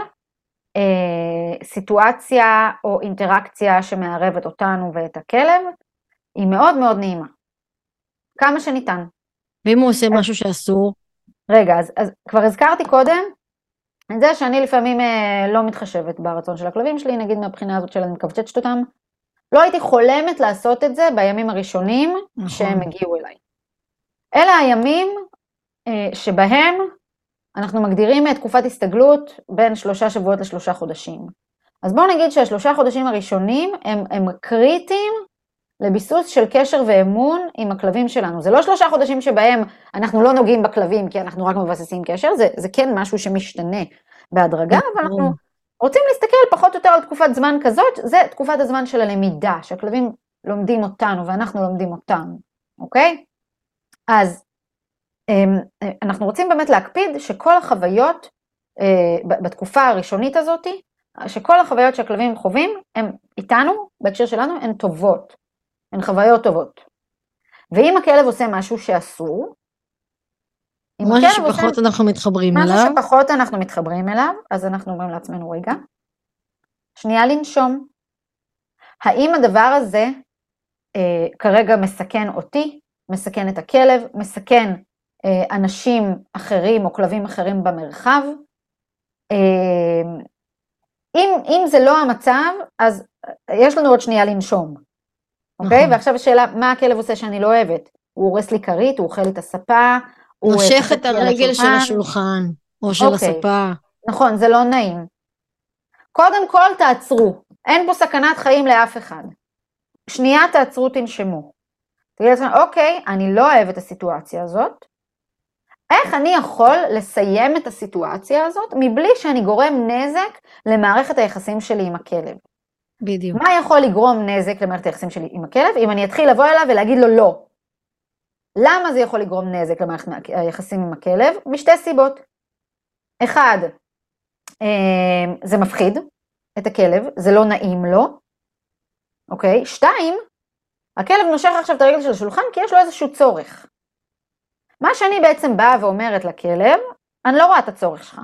אה, סיטואציה או אינטראקציה שמערבת אותנו ואת הכלב, היא מאוד מאוד נעימה. כמה שניתן. ואם הוא עושה משהו שאסור, רגע, אז, אז כבר הזכרתי קודם זה שאני לפעמים אה, לא מתחשבת ברצון של הכלבים שלי, נגיד מהבחינה הזאת של אני מקבצ'צ'ת אותם. לא הייתי חולמת לעשות את זה בימים הראשונים נכון. שהם הגיעו אליי. אלה הימים אה, שבהם אנחנו מגדירים אה, תקופת הסתגלות בין שלושה שבועות לשלושה חודשים. אז בואו נגיד שהשלושה חודשים הראשונים הם, הם קריטיים לביסוס של קשר ואמון עם הכלבים שלנו. זה לא שלושה חודשים שבהם אנחנו לא נוגעים בכלבים כי אנחנו רק מבססים קשר, זה, זה כן משהו שמשתנה בהדרגה, אבל אנחנו רוצים להסתכל פחות או יותר על תקופת זמן כזאת, זה תקופת הזמן של הלמידה, שהכלבים לומדים אותנו ואנחנו לומדים אותם, אוקיי? אז אמ, אנחנו רוצים באמת להקפיד שכל החוויות אה, בתקופה הראשונית הזאת, שכל החוויות שהכלבים חווים, הם איתנו, בהקשר שלנו, הן טובות, הן חוויות טובות. ואם הכלב עושה משהו שאסור, אם משהו הכלב עושה שפחות אנחנו מתחברים משהו אליו, שפחות אנחנו מתחברים אליו, אז אנחנו אומרים לעצמנו, רגע, שנייה לנשום. האם הדבר הזה אה, כרגע מסכן אותי, מסכן את הכלב, מסכן אה, אנשים אחרים או כלבים אחרים במרחב? אה, אם, אם זה לא המצב, אז יש לנו עוד שנייה לנשום, אוקיי? נכון. ועכשיו השאלה, מה הכלב עושה שאני לא אוהבת? הוא הורס לי כרית, הוא אוכל לי את הספה, הוא אה, צוחק את הרגל של השולחן. או של אוקיי. הספה. נכון, זה לא נעים. קודם כל תעצרו, אין פה סכנת חיים לאף אחד. שנייה תעצרו, תנשמו. תגידו לעצמם, אוקיי, אני לא אוהב את הסיטואציה הזאת, איך אני יכול לסיים את הסיטואציה הזאת מבלי שאני גורם נזק למערכת היחסים שלי עם הכלב? בדיוק. מה יכול לגרום נזק למערכת היחסים שלי עם הכלב? אם אני אתחיל לבוא אליו ולהגיד לו לא. למה זה יכול לגרום נזק למערכת היחסים עם הכלב? משתי סיבות. אחד, אה, זה מפחיד את הכלב, זה לא נעים לו, אוקיי? שתיים, הכלב נושך עכשיו את הרגל של השולחן כי יש לו איזשהו צורך. מה שאני בעצם באה ואומרת לכלב, אני לא רואה את הצורך שלך.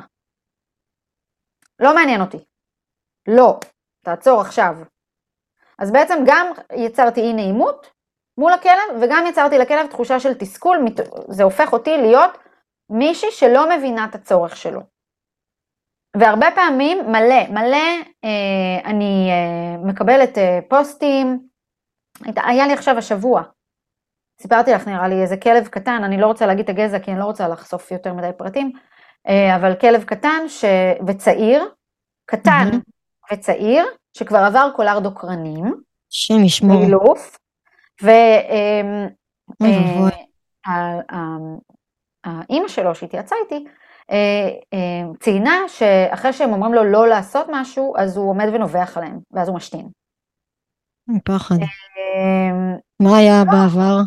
לא מעניין אותי. לא, תעצור עכשיו. אז בעצם גם יצרתי אי נעימות מול הכלב, וגם יצרתי לכלב תחושה של תסכול, זה הופך אותי להיות מישהי שלא מבינה את הצורך שלו. והרבה פעמים, מלא, מלא, אה, אני אה, מקבלת אה, פוסטים, היה לי עכשיו השבוע, סיפרתי לך נראה לי איזה כלב קטן, אני לא רוצה להגיד את הגזע כי אני לא רוצה לחשוף יותר מדי פרטים, אה, אבל כלב קטן ש... וצעיר, קטן mm-hmm. וצעיר, שכבר עבר קולר דוקרנים, שם ישמור, אילוף, והאימא אה, שלו שהתייעצה איתי, אה, ציינה שאחרי שהם אומרים לו לא לעשות משהו, אז הוא עומד ונובח עליהם, ואז הוא משתין. פחד. מה היה בעבר?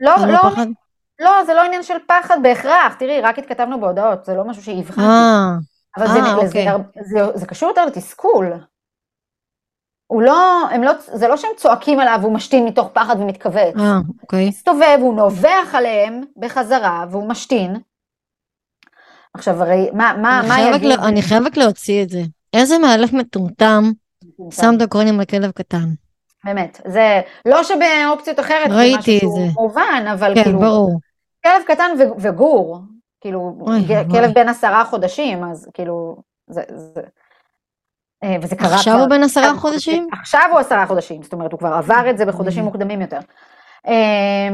לא, לא, לא, זה לא עניין של פחד בהכרח, תראי, רק התכתבנו בהודעות, זה לא משהו שהבחנתי. אבל זה, אה, אוקיי. זה, זה, זה קשור יותר לתסכול. הוא לא, הם לא, זה לא שהם צועקים עליו והוא משתין מתוך פחד ומתכווץ. אה, אוקיי. מסתובב, הוא נובח עליהם בחזרה והוא משתין. עכשיו הרי, מה, מה, מה יגיד? לא, אני חייבת להוציא את זה. איזה מאלף מטומטם שם דוקרונים לכלב קטן. באמת, זה לא שבאופציות אחרת ראיתי זה משהו שהוא מובן, אבל כן, כאילו, ברור. כלב קטן וגור, כאילו, אוי, כלב אוי. בן עשרה חודשים, אז כאילו, זה, זה, אה, וזה קרה עכשיו כבר- הוא בן עשרה חודשים? עכשיו הוא עשרה חודשים, זאת אומרת, הוא כבר עבר את זה בחודשים. מוקדמים יותר. אה,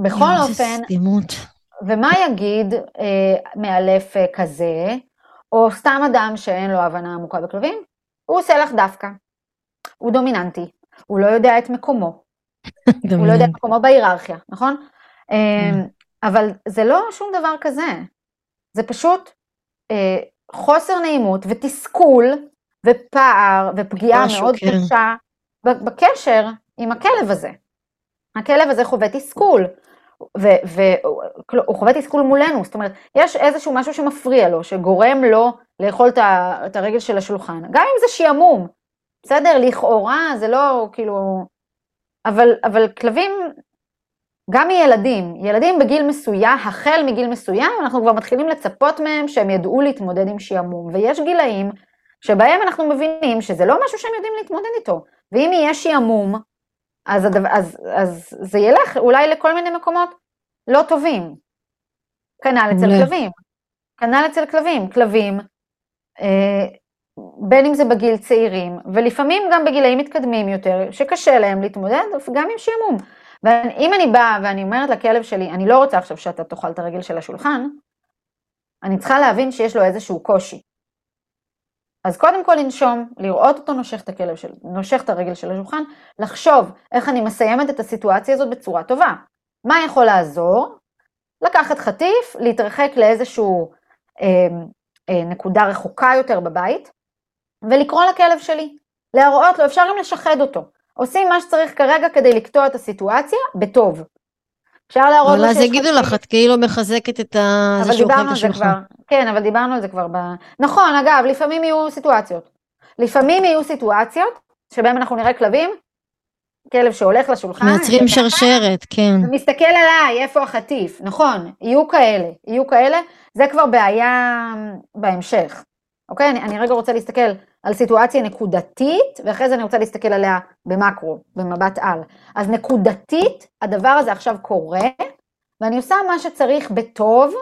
בכל אופן, סתימות. ומה יגיד אה, מאלף אה, כזה, או סתם אדם שאין לו הבנה עמוקה בכלבים? הוא עושה לך דווקא. הוא דומיננטי, הוא לא יודע את מקומו, הוא לא יודע את מקומו בהיררכיה, נכון? אבל זה לא שום דבר כזה, זה פשוט אה, חוסר נעימות ותסכול ופער ופגיעה משהו, מאוד כן. קשה בקשר עם הכלב הזה. הכלב הזה חווה תסכול, והוא חווה תסכול מולנו, זאת אומרת, יש איזשהו משהו שמפריע לו, שגורם לו לאכול את הרגל של השולחן, גם אם זה שעמום, בסדר? לכאורה זה לא כאילו... אבל, אבל כלבים, גם מילדים, ילדים בגיל מסוים, החל מגיל מסוים, אנחנו כבר מתחילים לצפות מהם שהם ידעו להתמודד עם שעמום, ויש גילאים שבהם אנחנו מבינים שזה לא משהו שהם יודעים להתמודד איתו, ואם יהיה שעמום, אז, אז, אז זה ילך אולי לכל מיני מקומות לא טובים. כנ"ל אצל. כלבים. כנ"ל אצל כלבים. כלבים, אה, בין אם זה בגיל צעירים, ולפעמים גם בגילאים מתקדמים יותר, שקשה להם להתמודד גם עם שעמום. ואם אני באה ואני אומרת לכלב שלי, אני לא רוצה עכשיו שאתה תאכל את הרגל של השולחן, אני צריכה להבין שיש לו איזשהו קושי. אז קודם כל לנשום, לראות אותו נושך את הכלב של, נושך את הרגל של השולחן, לחשוב איך אני מסיימת את הסיטואציה הזאת בצורה טובה. מה יכול לעזור? לקחת חטיף, להתרחק לאיזשהו אה, אה, נקודה רחוקה יותר בבית, ולקרוא לכלב שלי, להראות לו, אפשר גם לשחד אותו. עושים מה שצריך כרגע כדי לקטוע את הסיטואציה בטוב. אפשר להראות אבל אז יגידו. לך, את כאילו מחזקת את ה... אבל דיברנו על זה. כבר, כן, אבל דיברנו על זה כבר ב... נכון, אגב, לפעמים יהיו סיטואציות. לפעמים יהיו סיטואציות שבהם אנחנו נראה כלבים, כלב שהולך לשולחן, מייצרים שרשרת, כן. ומסתכל עליי, איפה החטיף, נכון, יהיו כאלה, יהיו כאלה, זה כבר בעיה בהמשך, אוקיי? אני, אני רגע רוצה להסתכל על סיטואציה נקודתית, ואחרי זה אני רוצה להסתכל עליה במקרו, במבט על. אז נקודתית, הדבר הזה עכשיו קורה, ואני עושה מה שצריך בטוב,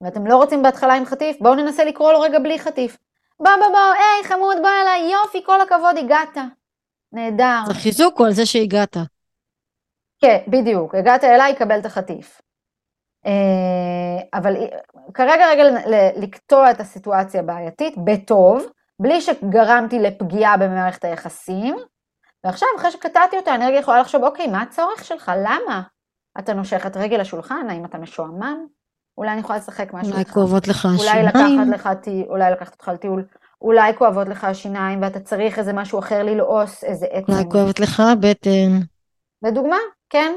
ואתם לא רוצים בהתחלה עם חטיף, בואו ננסה לקרוא לו רגע בלי חטיף. בוא בוא בוא, היי חמוד, בוא אליי, יופי, כל הכבוד, הגעת. נהדר. זה חיזוק הוא על זה שהגעת. כן, בדיוק, הגעת אליי, קבל את החטיף. אה, אבל כרגע רגע לקטוע את הסיטואציה הבעייתית בטוב, בלי שגרמתי לפגיעה במערכת היחסים, ועכשיו אחרי שקטעתי אותה אני רגע יכולה לחשוב, אוקיי, מה הצורך שלך? למה? אתה נושך את רגל השולחן? האם אתה משועמם? אולי אני יכולה לשחק משהו אולי. כואבות לך אולי השיניים. לקחת לך, אולי לקחת אותך לטיול, אולי כואבות לך השיניים ואתה צריך איזה משהו אחר ללעוס, איזה עצם. אולי כואבת לך הבטן. לדוגמה, כן.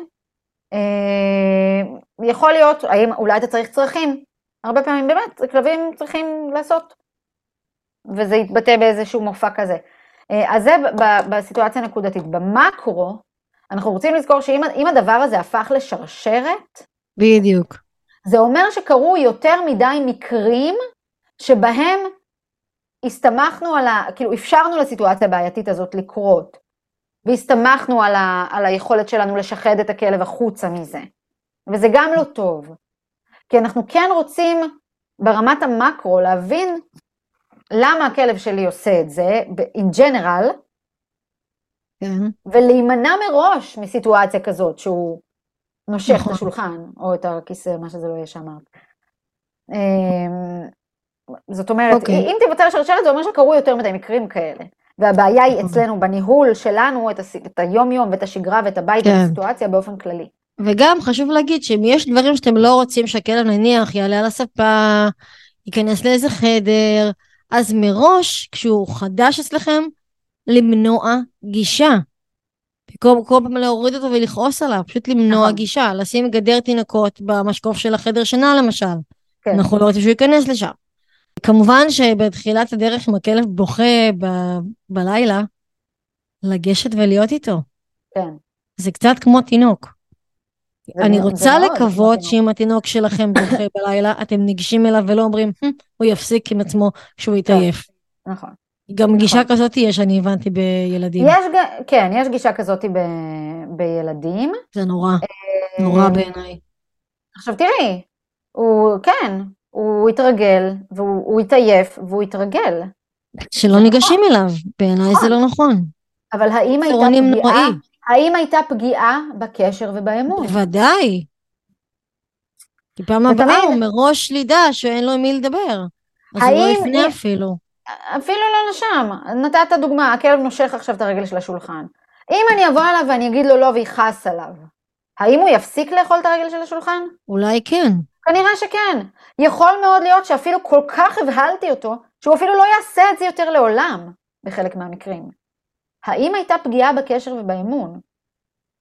אה, יכול להיות, האם אולי אתה צריך צרכים. הרבה פעמים באמת, כלבים צריכים לעשות. וזה יתבטא באיזשהו מופע כזה. אה, אז זה בסיטואציה הנקודתית. במקרו, אנחנו רוצים לזכור שאם אם הדבר הזה הפך לשרשרת, בדיוק. זה אומר שקרו יותר מדי מקרים שבהם הסתמכנו על ה... כאילו אפשרנו לסיטואציה הבעייתית הזאת לקרות, והסתמכנו על, ה, על היכולת שלנו לשחד את הכלב החוצה מזה. וזה גם לא טוב. כי אנחנו כן רוצים ברמת המקרו להבין למה הכלב שלי עושה את זה, in general, כן. ולהימנע מראש מסיטואציה כזאת שהוא נושך נכון. את השולחן, או את הכיסא, מה שזה לא יהיה שאמרת. אמ, זאת אומרת, אוקיי. אם תיווצר שרשרת זה אומר שקרו יותר מדי מקרים כאלה. והבעיה היא נכון. אצלנו בניהול שלנו את, הס... את היום-יום ואת השגרה ואת הבית כן. ואת הסיטואציה באופן כללי. וגם חשוב להגיד שאם יש דברים שאתם לא רוצים שהכלב נניח יעלה על הספה, ייכנס לאיזה חדר, אז מראש, כשהוא חדש אצלכם, למנוע גישה. במקום כל פעם להוריד אותו ולכעוס עליו, פשוט למנוע נכון. גישה, לשים גדר תינוקות במשקוף של החדר שינה למשל. כן. אנחנו לא רוצים שהוא ייכנס לשם. כמובן שבתחילת הדרך, אם הכלב בוכה ב- בלילה, לגשת ולהיות איתו. כן. זה קצת כמו תינוק. אני מאוד- רוצה כמו לקוות. שאם התינוק שלכם בוכה בלילה, אתם ניגשים אליו ולא אומרים, "הם, הוא יפסיק עם עצמו כשהוא יתעייף. נכון. גם גישה נכון. כזאת יש, אני הבנתי בילדים. יש, כן, יש גישה כזאת ב- בילדים. זה נורא, נורא אה, בעיניי. עכשיו תראי, הוא, כן, הוא התרגל, והוא הוא התעייף, והוא התרגל. שלא ניגשים אליו, בעיניי זה לא נכון. אבל האם הייתה פגיעה. האם הייתה פגיעה בקשר ובאמון? בוודאי. כי פעם הבאה הוא מראש לידע שאין לו עם מי לדבר. אז הוא לא יפנה אפילו. אפילו לא לשם. נתת דוגמה, הכלב נושך עכשיו את הרגל של השולחן. אם אני אבוא אליו ואני אגיד לו לא ויכעס עליו, האם הוא יפסיק לאכול את הרגל של השולחן? אולי כן. כנראה שכן. יכול מאוד להיות שאפילו כל כך הבהלתי אותו, שהוא אפילו לא יעשה את זה יותר לעולם, בחלק מהמקרים. האם הייתה פגיעה בקשר ובאמון?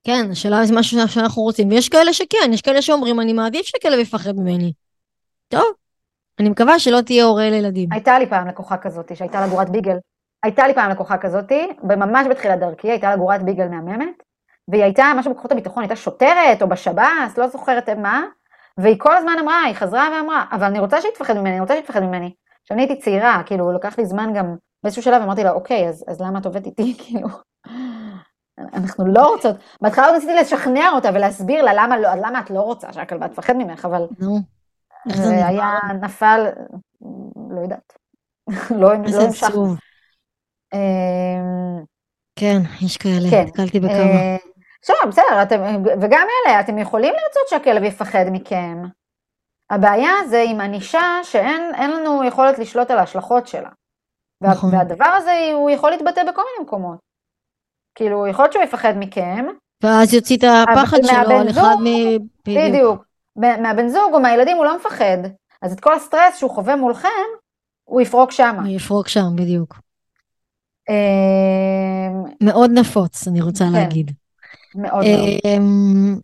כן, השאלה זה משהו שאנחנו רוצים. ויש כאלה שכן, יש כאלה שאומרים, אני מעדיף שכלב יפחד ממני. טוב, אני מקווה שלא תהיה הורה לילדים. הייתה לי פעם לקוחה כזאת, שהייתה לה גורת ביגל. הייתה לי פעם לקוחה כזאת, ממש בתחילת דרכי, הייתה לה גורת ביגל מהממת, והיא הייתה, משהו בכוחות הביטחון, הייתה שוטרת או בשב"ס, לא זוכרת מה, והיא כל הזמן אמרה, היא חזרה ואמרה, אבל אני רוצה שהיא תפחד ממני, אני רוצה שהיא תפחד ממני. עכשיו, אני הייתי צעירה, כאילו, לקח לי זמן גם, באיזשהו שלב אמרתי לה, אוקיי, אז, אז למה את עובדת איתי, כאילו, אנחנו לא רוצות, בהתחלה עוד ניסיתי לשכנע אותה ולהסביר לה למה, לא, למה את לא רוצה שהכלבה תפחד ממך, אבל נו, זה? היה, נפל, לא יודעת, לא, לא. עצוב. אמ, כן, יש כאלה, כן. נתקלתי בכמה. עכשיו, בסדר, אתם, וגם אלה, אתם יכולים לרצות שהכלב יפחד מכם. הבעיה זה עם ענישה שאין אין לנו יכולת לשלוט על ההשלכות שלה. נכון. והדבר הזה, הוא יכול להתבטא בכל מיני מקומות. כאילו, יכול להיות שהוא יפחד מכם, ואז יוציא את הפחד שלו על אחד מ... בדיוק. בדיוק. מה- מהבן זוג או מהילדים הוא לא מפחד. אז את כל הסטרס שהוא חווה מולכם, הוא יפרוק שמה. הוא יפרוק שם, בדיוק. אמ, מאוד נפוץ, אני רוצה כן, להגיד. מאוד מאוד. אמ,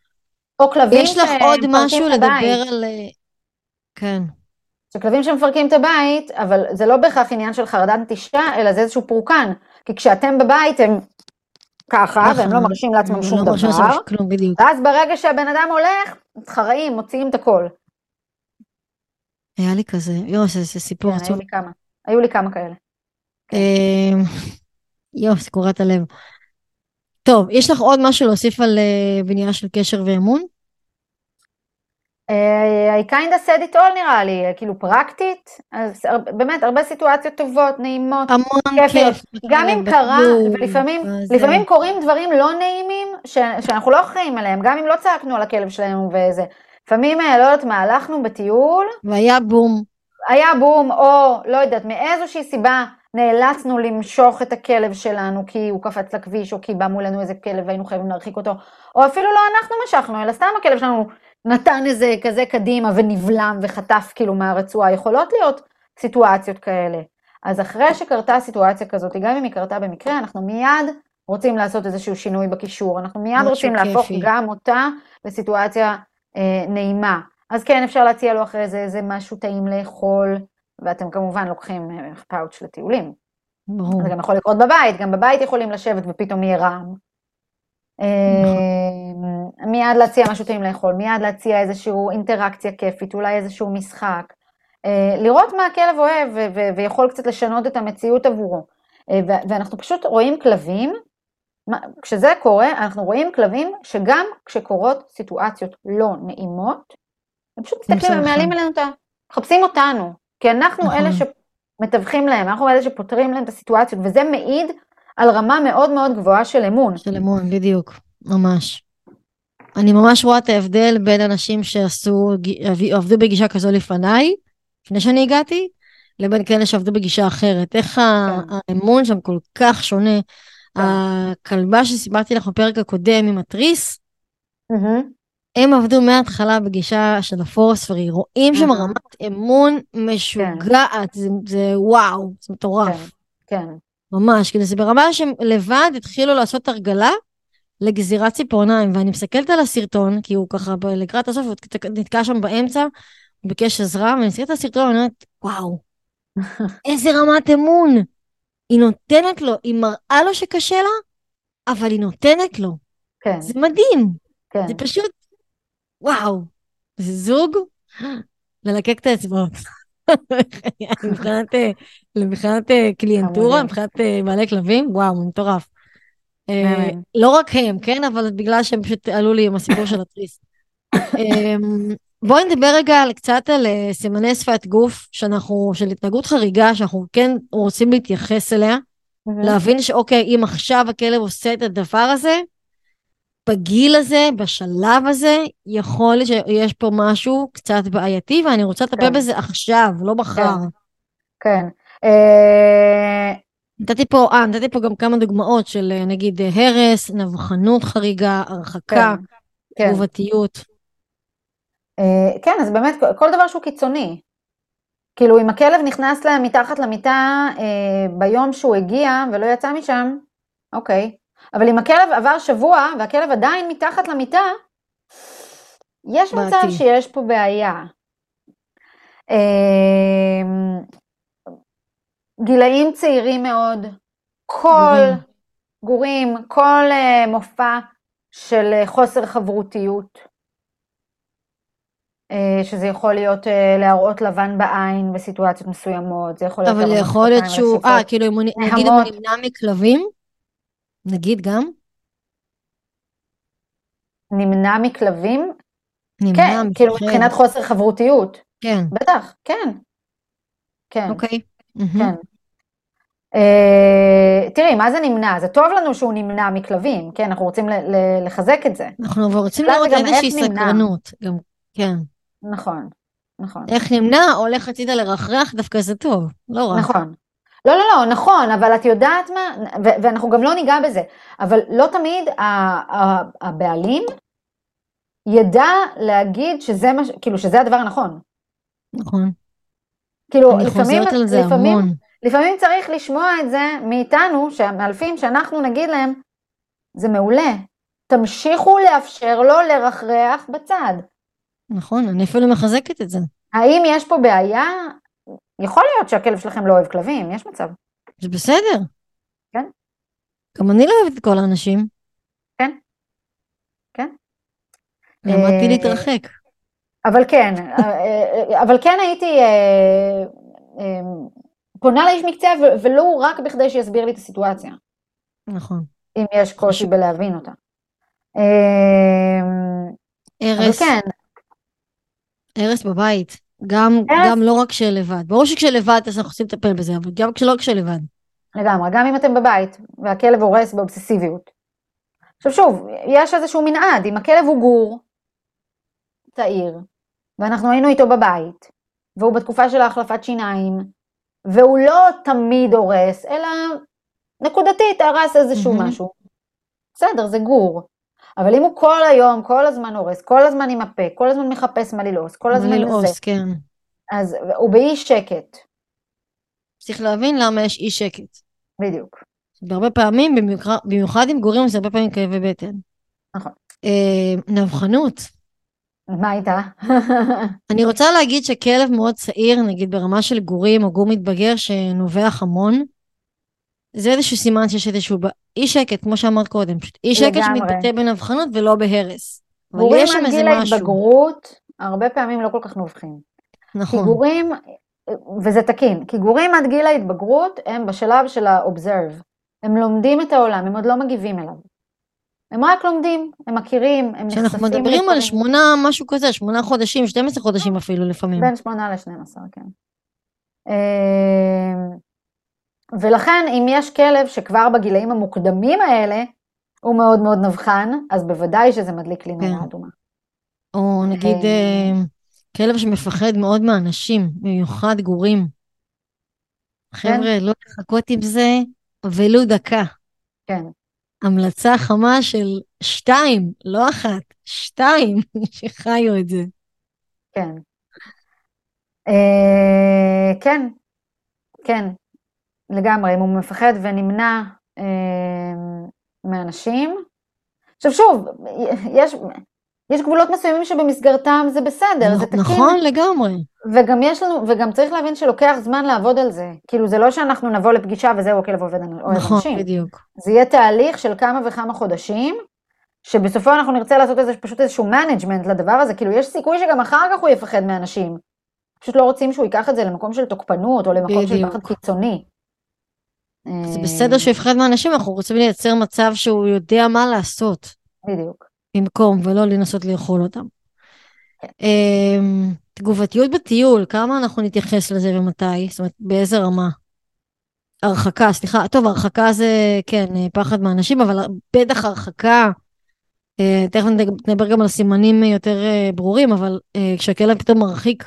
או כלבים יש לך עוד משהו את. לדבר על... אה, כן, שכלבים שמפרקים את הבית, אבל זה לא בהכרח עניין של חרדת נטישה, אלא זה איזשהו פורקן. כי כשאתם בבית הם ככה, נכון. והם לא מרשים לעצמם שום לא דבר. ואז ברגע שהבן אדם הולך, מתחראים, מוציאים את הכל. היה לי כזה, יואו, זה סיפור כן, עצוב. היו לי כמה. כאלה. אמ, יואו, זה קורעת הלב. טוב, יש לך עוד משהו להוסיף על אה, בנייה של קשר ואמון? אה, I kind of said it all נראה לי, כאילו פרקטית, אז באמת הרבה סיטואציות טובות, נעימות, המון כיף. גם אם קרה, ולפעמים בזה. לפעמים קורים דברים לא נעימים ש, שאנחנו לא אחראים עליהם, גם אם לא צעקנו על הכלב שלנו וזה. לפעמים, אה, לא יודעת מה, הלכנו בטיול, והיה בום. היה בום, או לא יודעת, מאיזושהי סיבה נאלצנו למשוך את הכלב שלנו כי הוא קפץ לכביש, או כי בא מולנו איזה כלב והיינו חייבים להרחיק אותו, או אפילו לא אנחנו משכנו, אלא סתם הכלב שלנו נתן איזה כזה קדימה ונבלם וחטף כאילו מהרצועה, יכולות להיות סיטואציות כאלה. אז אחרי שקרתה סיטואציה כזאת, גם אם היא קרתה במקרה, אנחנו מיד רוצים לעשות איזשהו שינוי בקישור, אנחנו מיד רוצים כיפי. להפוך גם אותה לסיטואציה אה, נעימה. אז כן, אפשר להציע לו אחרי זה איזה משהו טעים לאכול, ואתם כמובן לוקחים אה, פאוץ' לטיולים. ברור. זה גם יכול לקרות בבית, גם בבית יכולים לשבת ופתאום יהיה רעם. אה, מיד להציע משהו טעים לאכול, מיד להציע איזושהי אינטראקציה כיפית, אולי איזשהו משחק. אה, לראות מה הכלב אוהב ויכול קצת לשנות את המציאות עבורו. ואנחנו פשוט רואים כלבים, כשזה קורה, אנחנו רואים כלבים שגם כשקורות סיטואציות לא נעימות, הם פשוט מסתכלים, הם מעלים עלינו את ה... מחפשים אותנו, כי אנחנו נכון. אלה שמתווכים להם, אנחנו אלה שפותרים להם את הסיטואציות, וזה מעיד על רמה מאוד מאוד גבוהה של אמון. של אמון, בדיוק, ממש. אני ממש רואה את ההבדל בין אנשים שעשו, עבדו בגישה כזו לפניי, לפני שאני הגעתי, לבין כאלה שעבדו בגישה אחרת. איך כן. האמון שם כל כך שונה. כן. הכלבה שסיפרתי לך בפרק הקודם עם התריס, mm-hmm. הם עבדו מההתחלה בגישה של הפורספרי, רואים שם רמת אמון משוגעת, זה, זה וואו, זה מטורף. כן, כן. ממש, כאילו זה ברמה שהם לבד התחילו לעשות הרגלה לגזירת ציפורניים, ואני מסתכלת על הסרטון, כי הוא ככה לקראת הסוף, הוא נתקע שם באמצע, הוא ביקש עזרה, ואני מסתכלת על הסרטון, ואני אומרת, וואו, איזה רמת אמון. היא נותנת לו, היא מראה לו שקשה לה, אבל היא נותנת לו. כן. זה מדהים. כן. זה פשוט וואו, זה זוג? ללקק את האצבעות. מבחינת, מבחינת אה, קליינטורה, מבחינת אה, בעלי כלבים, וואו, מטורף. אה, לא רק הם, כן? אבל בגלל שהם פשוט עלו לי עם הסיפור של התריס. אמ, בואי נדבר רגע קצת על סימני שפת גוף, שאנחנו, של התנהגות חריגה, שאנחנו כן רוצים להתייחס אליה, להבין שאוקיי, אם עכשיו הכלב עושה את הדבר הזה, בגיל הזה, בשלב הזה, יכול להיות שיש פה משהו קצת בעייתי, ואני רוצה לטפל כן. בזה עכשיו, לא מחר. כן. כן. אה, נתתי פה, אה, נתתי פה גם כמה דוגמאות של אה, נגיד הרס, נבחנות חריגה, הרחקה, כן. כן. תגובתיות. אה, כן, אז באמת, כל דבר שהוא קיצוני. כאילו, אם הכלב נכנס להם מתחת למיטה ביום שהוא הגיע ולא יצא משם, אוקיי, אבל אם הכלב עבר שבוע והכלב עדיין מתחת למיטה, יש בעתי. מצב שיש פה בעיה. אמ, גילאים צעירים מאוד, כל גורים, כל אה, מופע של אה, חוסר חברותיות, אה, שזה יכול להיות להראות לבן בעין בסיטואציות מסוימות, זה יכול להיות... אבל יכול להיות שהוא, אה, כאילו, אם הוא, נגיד אם הוא נמנע מכלבים? נגיד גם? נמנע מכלבים? נמנע כן, מכלבים. כאילו מבחינת חוסר חברותיות. כן. בטח, כן. כן. אוקיי. כן. Uh, תראי, מה זה נמנע? זה טוב לנו שהוא נמנע מכלבים, כן? אנחנו רוצים לחזק את זה. אנחנו רוצים לראות איזושהי סקרנות, גם, כן. נכון, נכון. איך נמנע, הולך הצידה לרחרח, דווקא זה טוב, לא רע. נכון, לא, לא, לא, נכון, אבל את יודעת מה, ו- ואנחנו גם לא ניגע בזה, אבל לא תמיד הבעלים ידע להגיד שזה מה, כאילו שזה הדבר הנכון. נכון. כאילו, אני לפעמים, חוזרת על זה לפעמים, המון. לפעמים צריך לשמוע את זה מאיתנו, המאלפים, שאנחנו נגיד להם, זה מעולה, תמשיכו לאפשר לו לרחרח בצד. נכון, אני אפילו מחזקת את זה. האם יש פה בעיה? יכול להיות שהכלב שלכם לא אוהב כלבים, יש מצב. זה בסדר. כן. גם אני לא אוהבת את כל האנשים. כן. כן. למדתי אה, להתרחק. אבל כן, אה, אבל כן הייתי אה, פונה לאיש מקצוע ולו רק בכדי שיסביר לי את הסיטואציה. נכון. אם יש קושי בלהבין אותה. ארס. כן. ארס בבית. גם, גם לא רק כשלבד. ברור שכשלבד אז אנחנו רוצים לטפל בזה, אבל גם כשלא כשלבד. לגמרי, גם אם אתם בבית והכלב הורס באובססיביות. עכשיו שוב, יש איזשהו מנעד, אם הכלב הוא גור, צעיר, ואנחנו היינו איתו בבית, והוא בתקופה של ההחלפת שיניים, והוא לא תמיד הורס, אלא נקודתית הרס איזשהו mm-hmm. משהו. בסדר, זה גור. אבל אם הוא כל היום, כל הזמן הורס, כל הזמן עם הפה, כל הזמן מחפש מה ללעוס, כל הזמן ללעוס, כן. אז הוא באי שקט, צריך להבין למה יש אי שקט. בדיוק. והרבה פעמים, במיוחד, במיוחד עם גורים, זה הרבה פעמים כאבי בטן. נכון. אה, נבחנות. מה איתה? אני רוצה להגיד שכלב מאוד צעיר, נגיד ברמה של גורים או גור מתבגר שנובח המון, זה איזשהו סימן שיש איזשהו אי שקט, כמו שאמרת קודם, פשוט אי שקט. שמתבטא בנבחנות ולא בהרס. אבל יש שם איזה גיל משהו. ההתבגרות, הרבה פעמים לא כל כך נובחים. נכון, גורים, וזה תקין, כי גורים עד גיל ההתבגרות הם בשלב של ה-observe. הם לומדים את העולם, הם עוד לא מגיבים אליו. הם רק לומדים, הם מכירים, הם נחשפים כשאנחנו מדברים על. שמונה, משהו כזה, שמונה חודשים, 12 חודשים אפילו לפעמים. בין שמונה לשנים עשר, כן. ולכן אם יש כלב שכבר בגילאים המוקדמים האלה, הוא מאוד מאוד נבחן, אז בוודאי שזה מדליק לי נורה כן. אדומה. או נגיד אה. כלב שמפחד מאוד מאנשים, במיוחד גורים. חבר'ה, לא לחכות עם זה ולו דקה. כן, המלצה חמה של שתיים, לא אחת, שתיים, שחיו את זה. כן. אה, כן, כן, לגמרי, אם הוא מפחד ונמנע אה, מאנשים. עכשיו שוב, יש, יש גבולות מסוימים שבמסגרתם זה בסדר, זה תקין. נכון לגמרי. וגם יש לנו, וגם צריך להבין שלוקח זמן לעבוד על זה. כאילו זה לא שאנחנו נבוא לפגישה וזהו, הכלב עובד אוהב נכון, אנשים. בדיוק. זה יהיה תהליך של כמה וכמה חודשים, שבסופו אנחנו נרצה לעשות איזה, פשוט איזשהו management לדבר הזה, כאילו יש סיכוי שגם אחר כך הוא יפחד מאנשים. פשוט לא רוצים שהוא ייקח את זה למקום של תוקפנות, או למקום של בדיוק. פחד קיצוני. זה אה, בסדר שהוא יפחד מאנשים, אנחנו רוצים לייצר מצב שהוא יודע מה לעשות בדיוק. במקום, ולא לנסות לאכול אותם. אמ, תגובתיות בטיול, כמה אנחנו נתייחס לזה ומתי? זאת אומרת, באיזה רמה? הרחקה, סליחה, טוב, הרחקה זה, כן, אה, פחד מאנשים, אבל בטח הרחקה, אה, תכף נדבר גם על סימנים יותר ברורים, אבל כשהכלב פתאום מרחיק,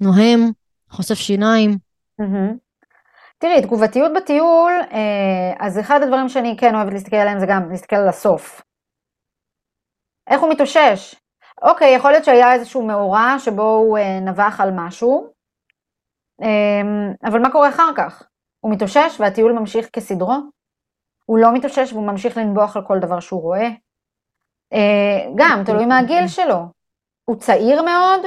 נוהם, חושף שיניים. תראי, תגובתיות בטיול, אה, אז אחד הדברים שאני כן אוהבת להסתכל עליהם זה גם להסתכל על הסוף. איך הוא מתאושש? אוקיי, יכול להיות שהיה איזשהו מאורע שבו הוא אה, נבח על משהו, אה, אבל מה קורה אחר כך? הוא מתאושש והטיול ממשיך כסדרו? הוא לא מתאושש והוא ממשיך לנבוח על כל דבר שהוא רואה? אה, גם, תלוי מהגיל שלו. הוא צעיר מאוד,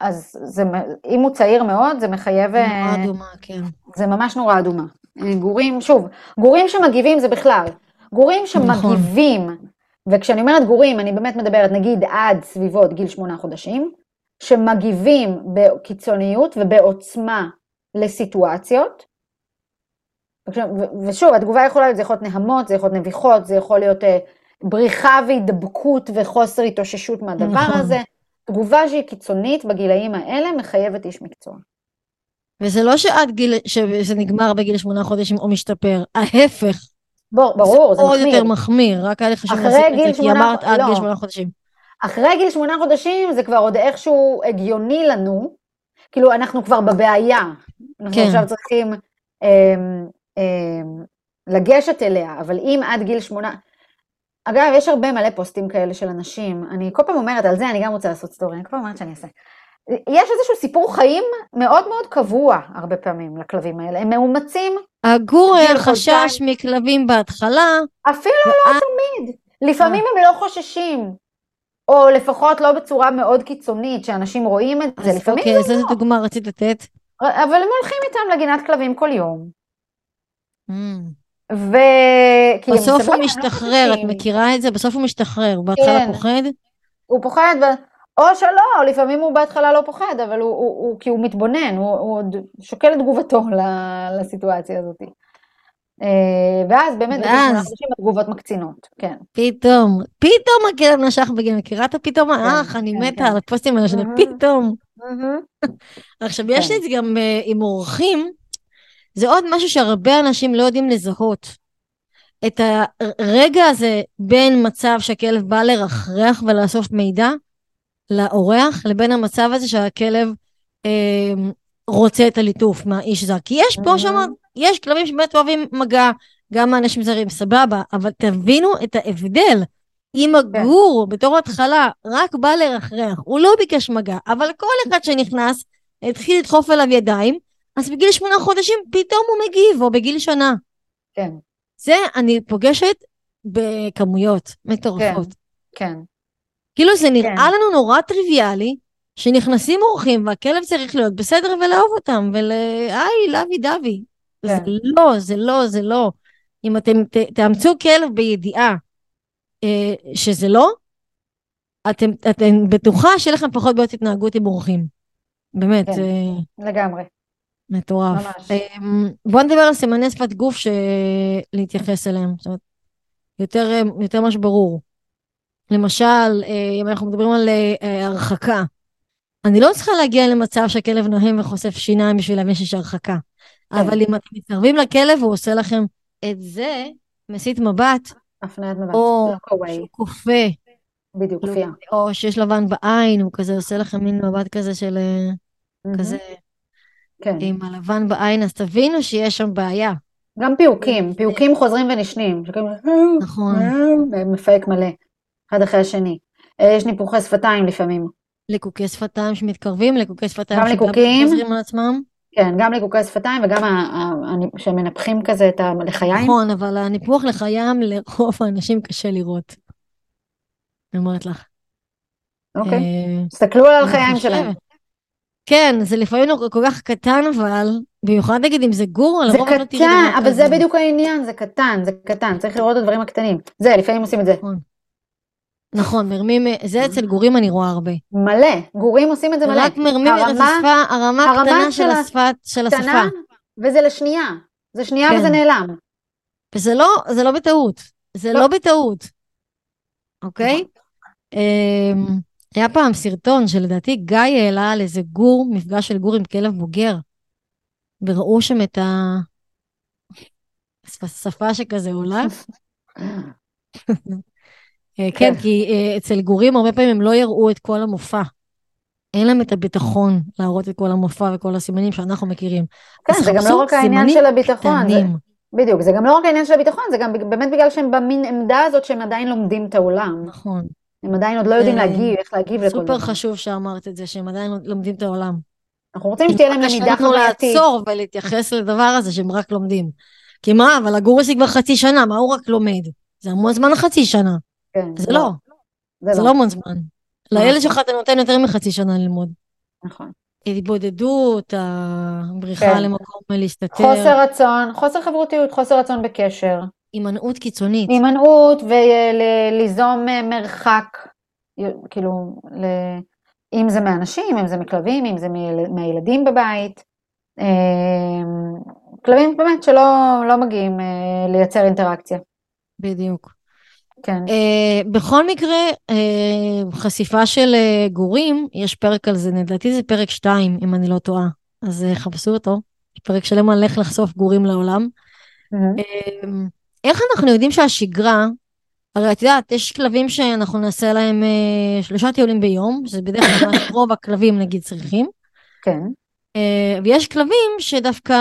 אז זה, אם הוא צעיר מאוד, זה מחייב... אה, נורא אדומה, כן. זה ממש נורא אדומה. אה, גורים, שוב, גורים שמגיבים זה בכלל. גורים נכון. שמגיבים, וכשאני אומרת גורים, אני באמת מדברת נגיד עד סביבות גיל שמונה חודשים, שמגיבים בקיצוניות ובעוצמה לסיטואציות. ושוב, התגובה יכולה להיות, זה יכול להיות נהמות, זה יכול להיות נביחות, זה יכול להיות אה, בריחה והידבקות וחוסר התאוששות מהדבר נכון. הזה. תגובה שהיא קיצונית בגילאים האלה מחייבת איש מקצוע. וזה לא שעד גיל, שזה נגמר בגיל שמונה חודשים או משתפר, ההפך. בור, ברור, זה עוד מחמיר. יותר מחמיר, רק היה לי חשוב גיל את זה, כי שמונה אמרת עד לא. גיל שמונה חודשים. אחרי גיל שמונה חודשים זה כבר עוד איכשהו הגיוני לנו, כאילו אנחנו כבר בבעיה, אנחנו כן. עכשיו צריכים אמ, אמ, לגשת אליה, אבל אם עד גיל שמונה, אגב יש הרבה מלא פוסטים כאלה של אנשים, אני כל פעם אומרת על זה אני גם רוצה לעשות סטורי, אני כל פעם אומרת שאני אעשה. יש איזשהו סיפור חיים מאוד מאוד קבוע הרבה פעמים לכלבים האלה, הם מאומצים, הגור היה גיל חשש. מכלבים בהתחלה, אפילו לא תמיד, לפעמים הם לא חוששים, או לפחות לא בצורה מאוד קיצונית, שאנשים רואים את זה, לפעמים אוקיי, זה אז איזה דוגמה רצית לתת? אבל הם הולכים איתם לגינת כלבים כל יום. Mm. ו... בסוף הוא משתחרר, את. מכירה את זה? בסוף הוא משתחרר, הוא בהתחלה כן. פוחד, הוא פוחד. או שלא, לפעמים הוא בהתחלה לא פוחד, אבל הוא, הוא, הוא כי הוא מתבונן, הוא, הוא עוד שוקל את תגובתו לסיטואציה הזאת. אה, ואז באמת, ואז- חודשים התגובות מקצינות, כן. פתאום, פתאום הכלב נשך בגיל, מכירה את הפתאום? אך, אני כן, מתה כן. על הפוסטים האלה של מהמם. פתאום. עכשיו, יש כן. לי את זה גם אה, עם אורחים, זה עוד משהו שהרבה אנשים לא יודעים לזהות. את הרגע הזה בין מצב שהכלב בא לרחרח ולאסוף מידע לאורח, לבין המצב הזה שהכלב אה, רוצה את הליטוף מהאיש זר. כי יש פה. שם, יש כלבים שבאמת אוהבים מגע, גם מאנשים זרים, סבבה, אבל תבינו את ההבדל. אם הגור בתור התחלה רק בא לרחרח, הוא לא ביקש מגע, אבל כל אחד שנכנס התחיל לדחוף אליו ידיים, אז בגיל שמונה חודשים פתאום הוא מגיב, או בגיל שנה. כן, זה אני פוגשת בכמויות מטורפות. כן. כאילו זה נראה כן. לנו נורא טריוויאלי, שנכנסים אורחים והכלב צריך להיות בסדר ולאהוב אותם, ול... היי, לוי דווי. כן. זה לא, זה לא, זה לא. אם אתם ת, תאמצו כלב בידיעה אה, שזה לא, אתם, אתם בטוחה שיהיה לכם פחות בעיות התנהגות עם אורחים. באמת, כן. זה לגמרי. מטורף. ממש. אמ, בוא נדבר על סימני שפת גוף שלהתייחס אליהם. זאת אומרת, יותר, אה, יותר ממש ברור. למשל, אה, אם אנחנו מדברים על אה, הרחקה, אני לא צריכה להגיע למצב שהכלב נוהם וחושף שיניים בשביל להבין שיש הרחקה. כן. אבל אם אתם מתקרבים לכלב והוא עושה לכם את זה, מסיט מבט, הפניית מבט. או. שהוא כופה, בדיוק, כפייה. או שיש לבן בעין, הוא כזה עושה לכם מין מבט כזה של אה, כזה כן. עם הלבן בעין, אז תבינו שיש שם בעיה. גם פיוקים, פיוקים חוזרים ונשנים. נכון. מפהק מלא, אחד אחרי השני. אה, יש ניפוחי שפתיים לפעמים. ליקוקי שפתיים שמתקרבים, ליקוקי שפתיים גם שגם ליקוקים. חוזרים על עצמם. כן, גם ליקוקי שפתיים וגם שמנפחים כזה את הלחיים. נכון, אבל הניפוח לחיים לרוב האנשים קשה לראות. אני אומרת לך. אוקיי. אה, תסתכלו על הלחיים. שלהם. כן, זה לפעמים כל כך קטן, אבל במיוחד נגיד אם זה גור, זה לא קטן, אבל. זה בדיוק העניין, זה קטן, זה קטן, צריך לראות את הדברים הקטנים. זה, לפעמים עושים את זה. נכון. נכון, מרמים, זה אצל גורים אני רואה הרבה. מלא, גורים עושים את זה מלא. רק מרמים הרמה- הרמה, הרמה הקטנה של של ה- השפת, של השפה. וזה לשנייה. זה שנייה כן. וזה נעלם. וזה לא, זה לא בטעות. זה לא. לא בטעות. אוקיי? היה פעם סרטון שלדעתי גיא העלה על איזה גור, מפגש של גור עם כלב בוגר. וראו שם את ה... שפה שכזה עולה. אה, כן. כי אה, אצל גורים הרבה פעמים הם לא יראו את כל המופע. אין להם את הביטחון להראות את כל המופע וכל הסימנים שאנחנו מכירים. כן, זה גם לא רק העניין של הביטחון, זה-. בדיוק, זה גם לא רק העניין של הביטחון, זה גם באמת בגלל שהם במין עמדה הזאת שהם עדיין לומדים את העולם. נכון. הם עדיין עוד לא יודעים אה, להגיב, איך להגיב לכל סופר דבר. חשוב שאמרת את זה, שהם עדיין לא- לומדים את העולם. אנחנו רוצים שתהיה להם למידה חווייתית. לעצור ולהתייחס לדבר הזה שהם רק לומדים. כי מה, אבל הגור שלי כבר חצי שנה, מה הוא רק לומד? זה המון זמן חצי שנה. כן, זה לא, זה זה לא לא, המון זמן. לילד שלך אתה נותן יותר מחצי שנה ללמוד. נכון. התבודדות, הבריחה כן. למקום להסתתר, חוסר רצון, חוסר חברותיות, חוסר רצון בקשר, הימנעות קיצונית. הימנעות וליזום מרחק, כאילו, ל- אם זה מאנשים, אם זה מכלבים, אם זה מיל- מהילדים בבית. אמ, כלבים באמת שלא לא מגיעים אה, לייצר אינטראקציה. בדיוק. כן, Uh, בכל מקרה, uh, חשיפה של uh, גורים, יש פרק על זה, לדעתי זה פרק 2, אם אני לא טועה. אז uh, חפשו אותו. פרק שלם על איך לחשוף גורים לעולם. Uh, איך אנחנו יודעים שהשגרה, הרי את יודעת, יש כלבים שאנחנו נעשה להם uh, שלושה טיולים ביום, שזה בדרך כלל מה שרוב הכלבים נגיד צריכים. כן, Uh, ויש כלבים שדווקא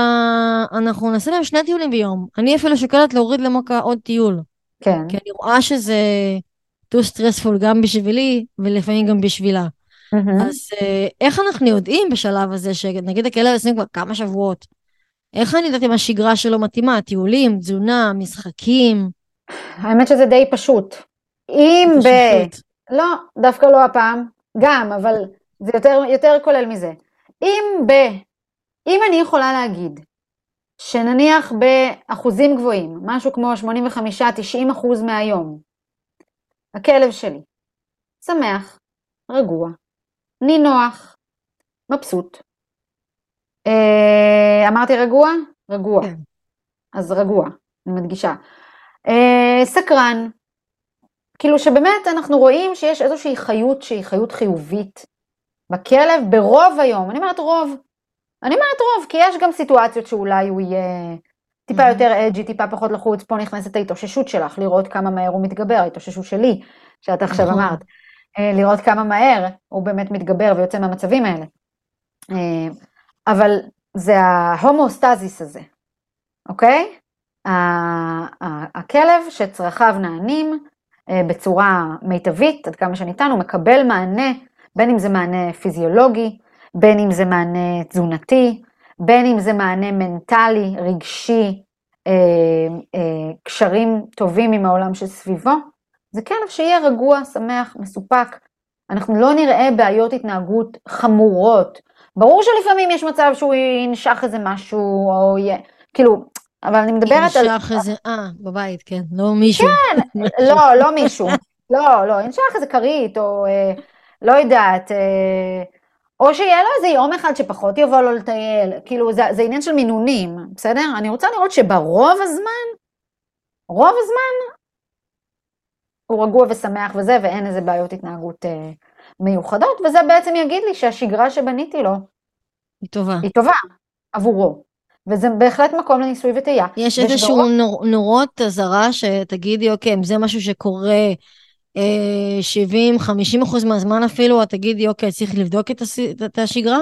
אנחנו נעשה להם שני טיולים ביום. אני אפילו שוקלת להוריד למוקה עוד טיול. כן. כי אני רואה שזה too stressful גם בשבילי ולפעמים גם בשבילה. מהמם. אז אה, איך אנחנו יודעים בשלב הזה שנגיד הכלב עושים כבר כמה שבועות, איך אני יודעת אם השגרה שלו מתאימה? טיולים, תזונה, משחקים? האמת שזה די פשוט. אם ב... פשוט. לא, דווקא לא הפעם, גם, אבל זה יותר, יותר כולל מזה. אם ב... אם אני יכולה להגיד שנניח באחוזים גבוהים, משהו כמו 85-90 אחוז מהיום, הכלב שלי שמח, רגוע, נינוח, מבסוט. אה, אמרתי רגוע? רגוע. כן. אז רגוע, אני מדגישה. אה, סקרן, כאילו שבאמת אנחנו רואים שיש איזושהי חיות שהיא חיות חיובית בכלב ברוב היום, אני אומרת רוב, אני אומרת רוב, כי יש גם סיטואציות שאולי הוא יהיה טיפה. יותר אג'י, טיפה פחות לחוץ, פה נכנסת ההתאוששות שלך, לראות כמה מהר הוא מתגבר, ההתאוששות שלי, שאת עכשיו נכון. אמרת, אה, לראות כמה מהר הוא באמת מתגבר ויוצא מהמצבים האלה. אבל זה ההומאוסטזיס הזה, אוקיי? הכלב שצרכיו נענים, אה, בצורה מיטבית, עד כמה שניתן, הוא מקבל מענה, בין אם זה מענה פיזיולוגי, בין אם זה מענה תזונתי, בין אם זה מענה מנטלי, רגשי, אה, אה, קשרים טובים עם העולם שסביבו, זה כלב שיהיה רגוע, שמח, מסופק. אנחנו לא נראה בעיות התנהגות חמורות. ברור שלפעמים יש מצב שהוא ינשך איזה משהו, או יהיה, כאילו, אבל אני מדברת על... ינשך איזה, אה, בבית, כן, לא מישהו. כן, לא, לא מישהו. לא, לא, ינשך איזה כרית, או אה, לא יודעת, אה, או שיהיה לו איזה יום אחד שפחות יבוא לו לטייל, כאילו זה, זה עניין של מינונים, בסדר? אני רוצה לראות שברוב הזמן, רוב הזמן, הוא רגוע ושמח וזה, ואין איזה בעיות התנהגות אה, מיוחדות, וזה בעצם יגיד לי שהשגרה שבניתי לו, היא טובה. היא טובה, עבורו. וזה בהחלט מקום לניסוי וטעייה. יש איזשהו נור, נורות אזהרה שתגידי, אוקיי, אם זה משהו שקורה 70-50 אחוז מהזמן אפילו, את תגידי, אוקיי, צריך לבדוק את, הס... את השגרה?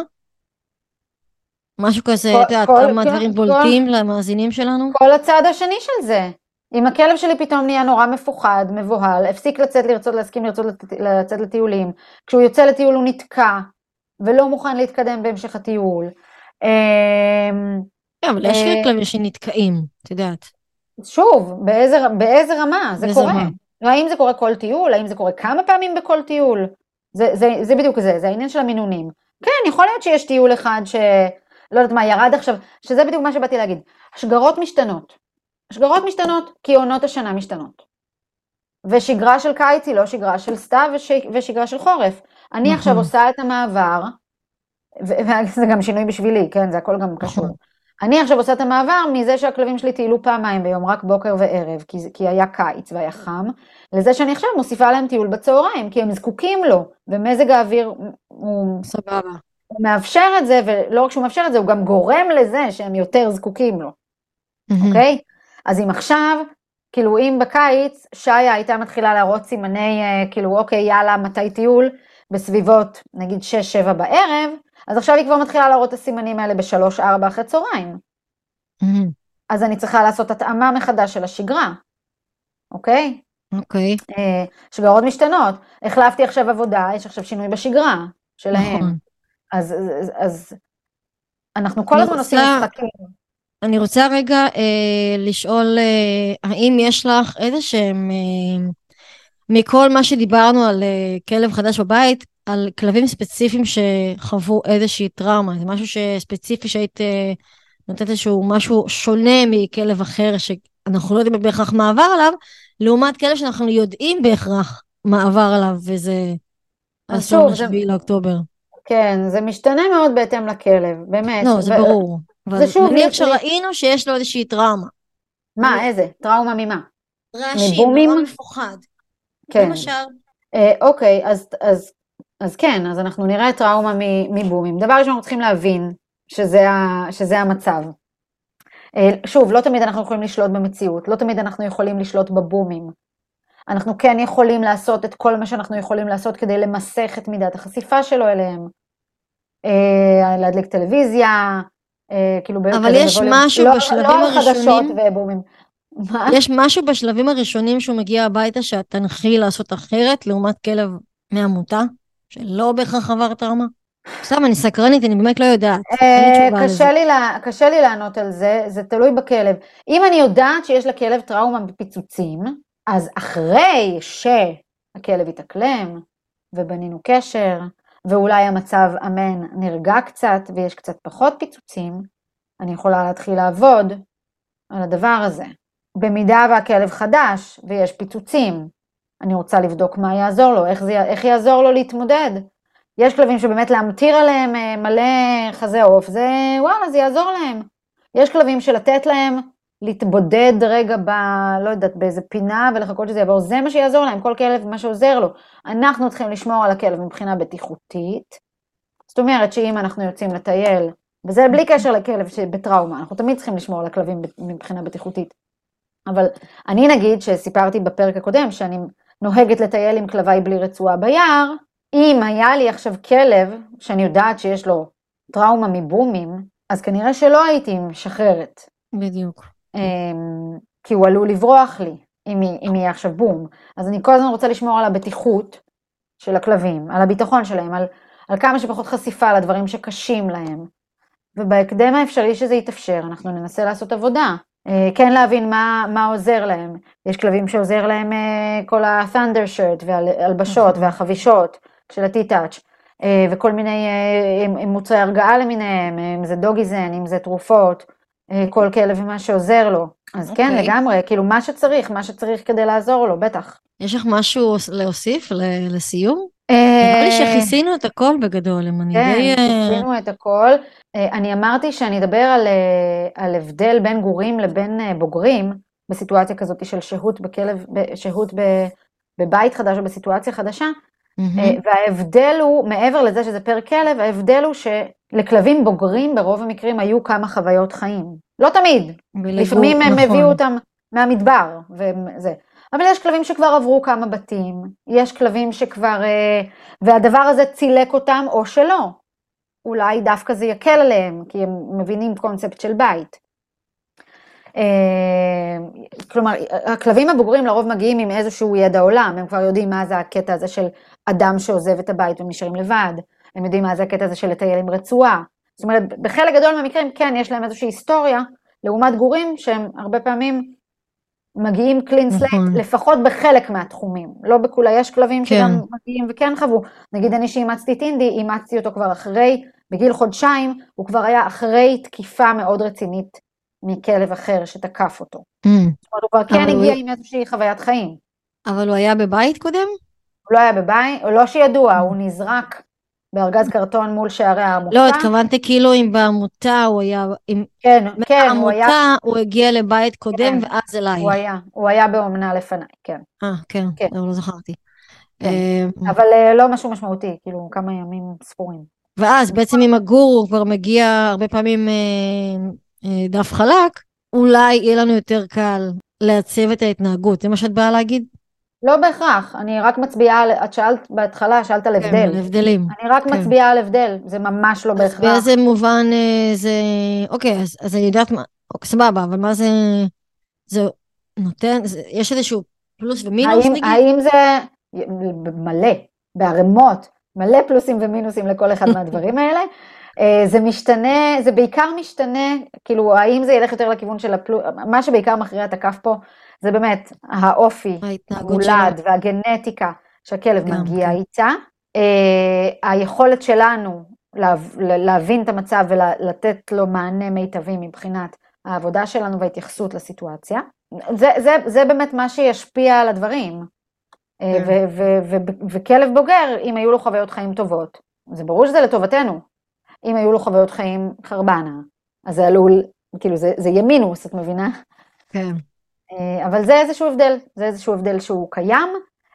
משהו כזה, את יודעת, כמה דברים כל, בולטים כל, למאזינים שלנו? כל הצד השני של זה. אם הכלב שלי פתאום נהיה נורא מפוחד, מבוהל, הפסיק לצאת לרצות, להסכים לרצות לצאת לטיולים, כשהוא יוצא לטיול הוא נתקע, ולא מוכן להתקדם בהמשך הטיול. אמ, כן, אבל יש לי אה, כלבים שנתקעים, את יודעת. שוב, באיזה רמה זה קורה? האם זה קורה כל טיול? האם זה קורה כמה פעמים בכל טיול? זה, זה, זה בדיוק זה, זה העניין של המינונים. כן, יכול להיות שיש טיול אחד ש... לא יודעת מה, ירד עכשיו, שזה בדיוק מה שבאתי להגיד. השגרות משתנות. השגרות משתנות כי עונות השנה משתנות. ושגרה של קיץ היא לא שגרה של סתיו וש... ושגרה של חורף. אני נכון. עכשיו עושה את המעבר, וזה גם שינוי בשבילי, כן, זה הכל גם קשור. נכון. אני עכשיו עושה את המעבר מזה שהכלבים שלי טיילו פעמיים ביום, רק בוקר וערב, כי, כי היה קיץ והיה חם, לזה שאני עכשיו מוסיפה להם טיול בצהריים, כי הם זקוקים לו, ומזג האוויר הוא... סבבה. הוא מאפשר את זה, ולא רק שהוא מאפשר את זה, הוא גם גורם לזה שהם יותר זקוקים לו, אוקיי? אז אם עכשיו, כאילו אם בקיץ שיה הייתה מתחילה להראות סימני, אה, כאילו אוקיי, יאללה, מתי טיול? בסביבות נגיד 6-7 בערב, אז עכשיו היא כבר מתחילה להראות את הסימנים האלה בשלוש-ארבע אחרי צהריים. Mm-hmm. אז אני צריכה לעשות התאמה מחדש של השגרה, אוקיי? אוקיי. Okay. אה, שגרות משתנות. החלפתי עכשיו עבודה, יש עכשיו שינוי בשגרה שלהם. נכון. אז, אז, אז אנחנו כל הזמן עושים משחקים. אני רוצה רגע אה, לשאול, אה, האם יש לך איזה שהם, אה, מכל מה שדיברנו על אה, כלב חדש בבית, על כלבים ספציפיים שחוו איזושהי טראומה, זה משהו שספציפי שהיית אה, נותנת איזשהו משהו שונה מכלב אחר שאנחנו לא יודעים בהכרח מה עבר עליו, לעומת כלב שאנחנו יודעים בהכרח מה עבר עליו, וזה אסון השביעי לאוקטובר. כן, זה משתנה מאוד בהתאם לכלב, באמת. לא, זה ו... ברור. זה שוב, נניח שראינו שיש לו איזושהי טראומה. מה, אני... איזה? טראומה ממה? רעשים, נורא מפוחד. כן. למשל. אה, אוקיי, אז, אז אז כן, אז אנחנו נראה טראומה מבומים. דבר ראשון, אנחנו צריכים להבין שזה, ה, שזה המצב. אה, שוב, לא תמיד אנחנו יכולים לשלוט במציאות, לא תמיד אנחנו יכולים לשלוט בבומים. אנחנו כן יכולים לעשות את כל מה שאנחנו יכולים לעשות כדי למסך את מידת החשיפה שלו אליהם. אה, להדליק טלוויזיה, כאילו... אבל יש משהו לא, בשלבים לא הראשונים... לא על חדשות ובומים. יש משהו בשלבים הראשונים שהוא מגיע הביתה שאת תנחי לעשות אחרת לעומת כלב מעמותה? שלא בהכרח עבר טראומה? סתם, אני סקרנית, אני באמת לא יודעת. אה, קשה לי לענות על זה, זה תלוי בכלב. אם אני יודעת שיש לכלב טראומה בפיצוצים, אז אחרי שהכלב התאקלם, ובנינו קשר, ואולי המצב אמן נרגע קצת, ויש קצת פחות פיצוצים, אני יכולה להתחיל לעבוד על הדבר הזה. במידה והכלב חדש ויש פיצוצים, אני רוצה לבדוק מה יעזור לו, איך, זה, איך יעזור לו להתמודד. יש כלבים שבאמת להמטיר עליהם אה, מלא חזה עוף, זה וואלה, זה יעזור להם. יש כלבים שלתת להם להתבודד רגע ב... לא יודעת, באיזה פינה ולחכות שזה יעבור, זה מה שיעזור להם, כל כלב מה שעוזר לו. אנחנו צריכים לשמור על הכלב מבחינה בטיחותית. זאת אומרת שאם אנחנו יוצאים לטייל, וזה בלי קשר לכלב שבטראומה, אנחנו תמיד צריכים לשמור על הכלבים מבחינה בטיחותית. אבל אני נגיד שסיפרתי בפרק הקודם שאני נוהגת לטייל עם כלביי בלי רצועה ביער, אם היה לי עכשיו כלב שאני יודעת שיש לו טראומה מבומים, אז כנראה שלא הייתי משחררת. בדיוק. אמ, כי הוא עלול לברוח לי. אם, אם יהיה עכשיו בום. אז אני כל הזמן רוצה לשמור על הבטיחות של הכלבים, על הביטחון שלהם, על, על כמה שפחות חשיפה לדברים שקשים להם. ובהקדם האפשרי שזה יתאפשר, אנחנו ננסה לעשות עבודה. אה, כן להבין מה, מה עוזר להם. יש כלבים שעוזר להם אה, כל ה-thunder shirt והלבשות נכון. והחבישות של ה-T-touch. אה, וכל מיני מוצרי הרגעה למיניהם, אם זה דוגיזן, אם זה תרופות, כל כלב ומה שעוזר לו. אז okay. כן, אוקיי. לגמרי, כאילו מה שצריך, מה שצריך כדי לעזור לו, בטח. יש לך משהו להוסיף לסיום? נראה לי שכיסינו את הכל בגדול, אם אני כן, די... כן, כיסינו את הכל. אני אמרתי שאני אדבר על, על הבדל בין גורים לבין בוגרים, בסיטואציה כזאת של שהות בכלב, שהות בבית חדש או בסיטואציה חדשה. וההבדל הוא, מעבר לזה שזה פר כלב, ההבדל הוא שלכלבים בוגרים ברוב המקרים היו כמה חוויות חיים. לא תמיד, ולגור, לפעמים הם נכון. הביאו אותם מהמדבר, וזה. אבל יש כלבים שכבר עברו כמה בתים, יש כלבים שכבר, אה, והדבר הזה צילק אותם או שלא. אולי דווקא זה יקל עליהם, כי הם מבינים קונספט של בית. אה, כלומר, הכלבים הבוגרים לרוב מגיעים עם איזשהו ידע עולם, הם כבר יודעים מה זה הקטע הזה של אדם שעוזב את הבית ונשארים לבד, הם יודעים מה זה הקטע הזה של לטייל עם רצועה. זאת אומרת, בחלק גדול מהמקרים כן יש להם איזושהי היסטוריה, לעומת גורים שהם הרבה פעמים מגיעים clean slate, נכון. לפחות בחלק מהתחומים, לא בכולם, יש כלבים כן. שגם מגיעים וכן חוו, נגיד אני שאימצתי את אינדי, אימצתי אותו כבר אחרי, בגיל חודשיים, הוא כבר היה אחרי תקיפה מאוד רצינית מכלב אחר שתקף אותו. Mm. זאת אומרת, הוא כבר כן הגיע הוא... עם איזושהי חוויית חיים. אבל הוא היה בבית קודם? הוא לא היה בבית, לא שידוע, הוא נזרק בארגז קרטון מול שערי העמותה. לא, התכוונתי כאילו אם בעמותה הוא היה, אם... כן, כן, הוא היה... מהעמותה הוא הגיע לבית קודם כן, ואז אליי. הוא היה, הוא היה באומנה לפניי, כן. אה, כן, כן. לא, לא זכרתי. כן. אה, אבל אה, לא משהו משמעותי, כאילו כמה ימים ספורים. ואז בעצם אם הגור הוא כבר מגיע הרבה פעמים אה, דף חלק, אולי יהיה לנו יותר קל לעצב את ההתנהגות. זה מה שאת באה להגיד? לא בהכרח, אני רק מצביעה, על, את שאלת בהתחלה, שאלת על כן, הבדל. כן, על הבדלים. אני רק כן. מצביעה על הבדל, זה ממש לא בהכרח. באיזה מובן אה, זה, אוקיי, אז, אז אני יודעת מה, אוקיי, סבבה, אבל מה זה, זה נותן, זה, יש איזשהו פלוס ומינוס האם, נגיד? האם זה מלא, בערימות, מלא פלוסים ומינוסים לכל אחד מהדברים האלה. אה, זה משתנה, זה בעיקר משתנה, כאילו, האם זה ילך יותר לכיוון של הפלוס, מה שבעיקר מכריע את הכף פה, זה באמת האופי, המולד והגנטיקה שהכלב מגיע כן. איתה. Uh, היכולת שלנו לה, להבין את המצב ולתת לו מענה מיטבי מבחינת העבודה שלנו וההתייחסות לסיטואציה. זה, זה, זה באמת מה שישפיע על הדברים. אה, כן. וכלב בוגר, אם היו לו חוויות חיים טובות, זה ברור שזה לטובתנו. אם היו לו חוויות חיים חרבנה, אז זה עלול, כאילו זה, זה יהיה מינוס, את מבינה? כן. אה, אבל זה איזשהו הבדל, זה איזשהו הבדל שהוא קיים,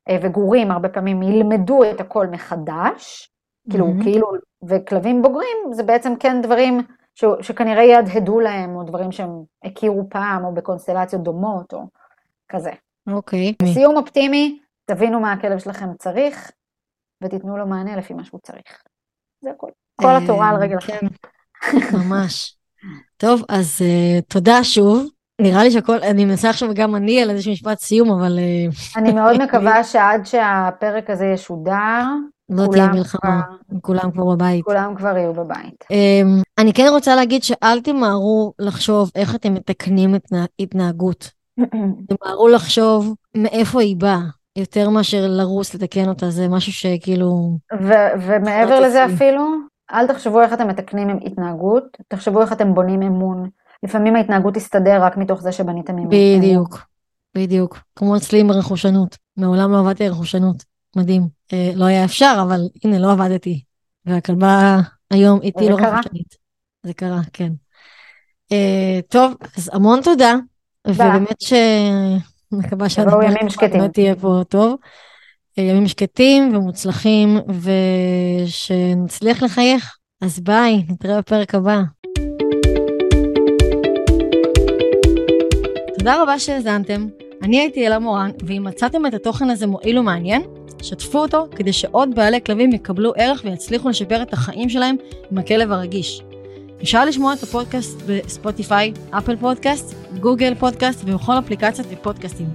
אה, וגורים הרבה פעמים ילמדו את הכל מחדש, כאילו, mm-hmm. כאילו, וכלבים בוגרים זה בעצם כן דברים ש, שכנראה יהדהדו להם, או דברים שהם הכירו פעם, או בקונסטלציות דומות, או כזה. אוקיי. Okay. סיום אופטימי, תבינו מה הכלב שלכם צריך, ותיתנו לו מענה לפי מה שהוא צריך. זה הכל. כל התורה על רגל אחת. כן, ממש. טוב, אז תודה שוב. נראה לי שהכל, אני מנסה עכשיו גם אני על איזשהו משפט סיום, אבל... אה, אני מאוד מקווה שעד שהפרק הזה ישודר, לא תהיה מלחמה, כולם כבר בבית. כולם כבר יהיו בבית. אמ, אני כן רוצה להגיד שאל תמהרו לחשוב איך אתם מתקנים התנהגות. תמהרו לחשוב מאיפה היא באה, יותר מאשר לרוס לתקן אותה, זה משהו שכאילו... ומעבר לזה אפילו, אל תחשבו איך אתם מתקנים עם התנהגות, תחשבו איך אתם בונים אמון. לפעמים ההתנהגות תסתדר רק מתוך זה שבניתם אמון. בדיוק, בדיוק. כמו אצלי עם רכושנות. מעולם לא עבדתי רכושנות. מדהים. אה, לא היה אפשר, אבל הנה, לא עבדתי. והכלבה היום איתי לא רכושנית. זה קרה, כן. אה, טוב, אז המון תודה. ובאמת ש... מקווה שהדבר תהיה פה טוב. אה, ימים שקטים ומוצלחים, ושנצליח לחייך. אז ביי, נתראה בפרק הבא. תודה רבה שהאזנתם. אני הייתי אלה מורן, ואם מצאתם את התוכן הזה מועיל ומעניין, שתפו אותו כדי שעוד בעלי כלבים יקבלו ערך ויצליחו לשפר את החיים שלהם עם הכלב הרגיש. אפשר לשמוע את הפודקאסט בספוטיפיי, אפל פודקאסט, גוגל פודקאסט ובכל אפליקציית ופודקאסטים.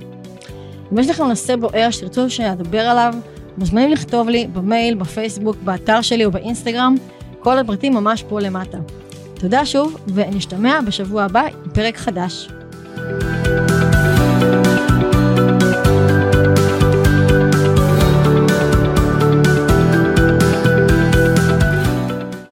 אם יש לכם נושא בוער שתרצו שאדבר עליו, מוזמנים לכתוב לי במייל, בפייסבוק, באתר שלי או באינסטגרם, כל הפרטים ממש פה למטה. תודה שוב, ונשתמע בשבוע הבא עם פרק חדש. thank you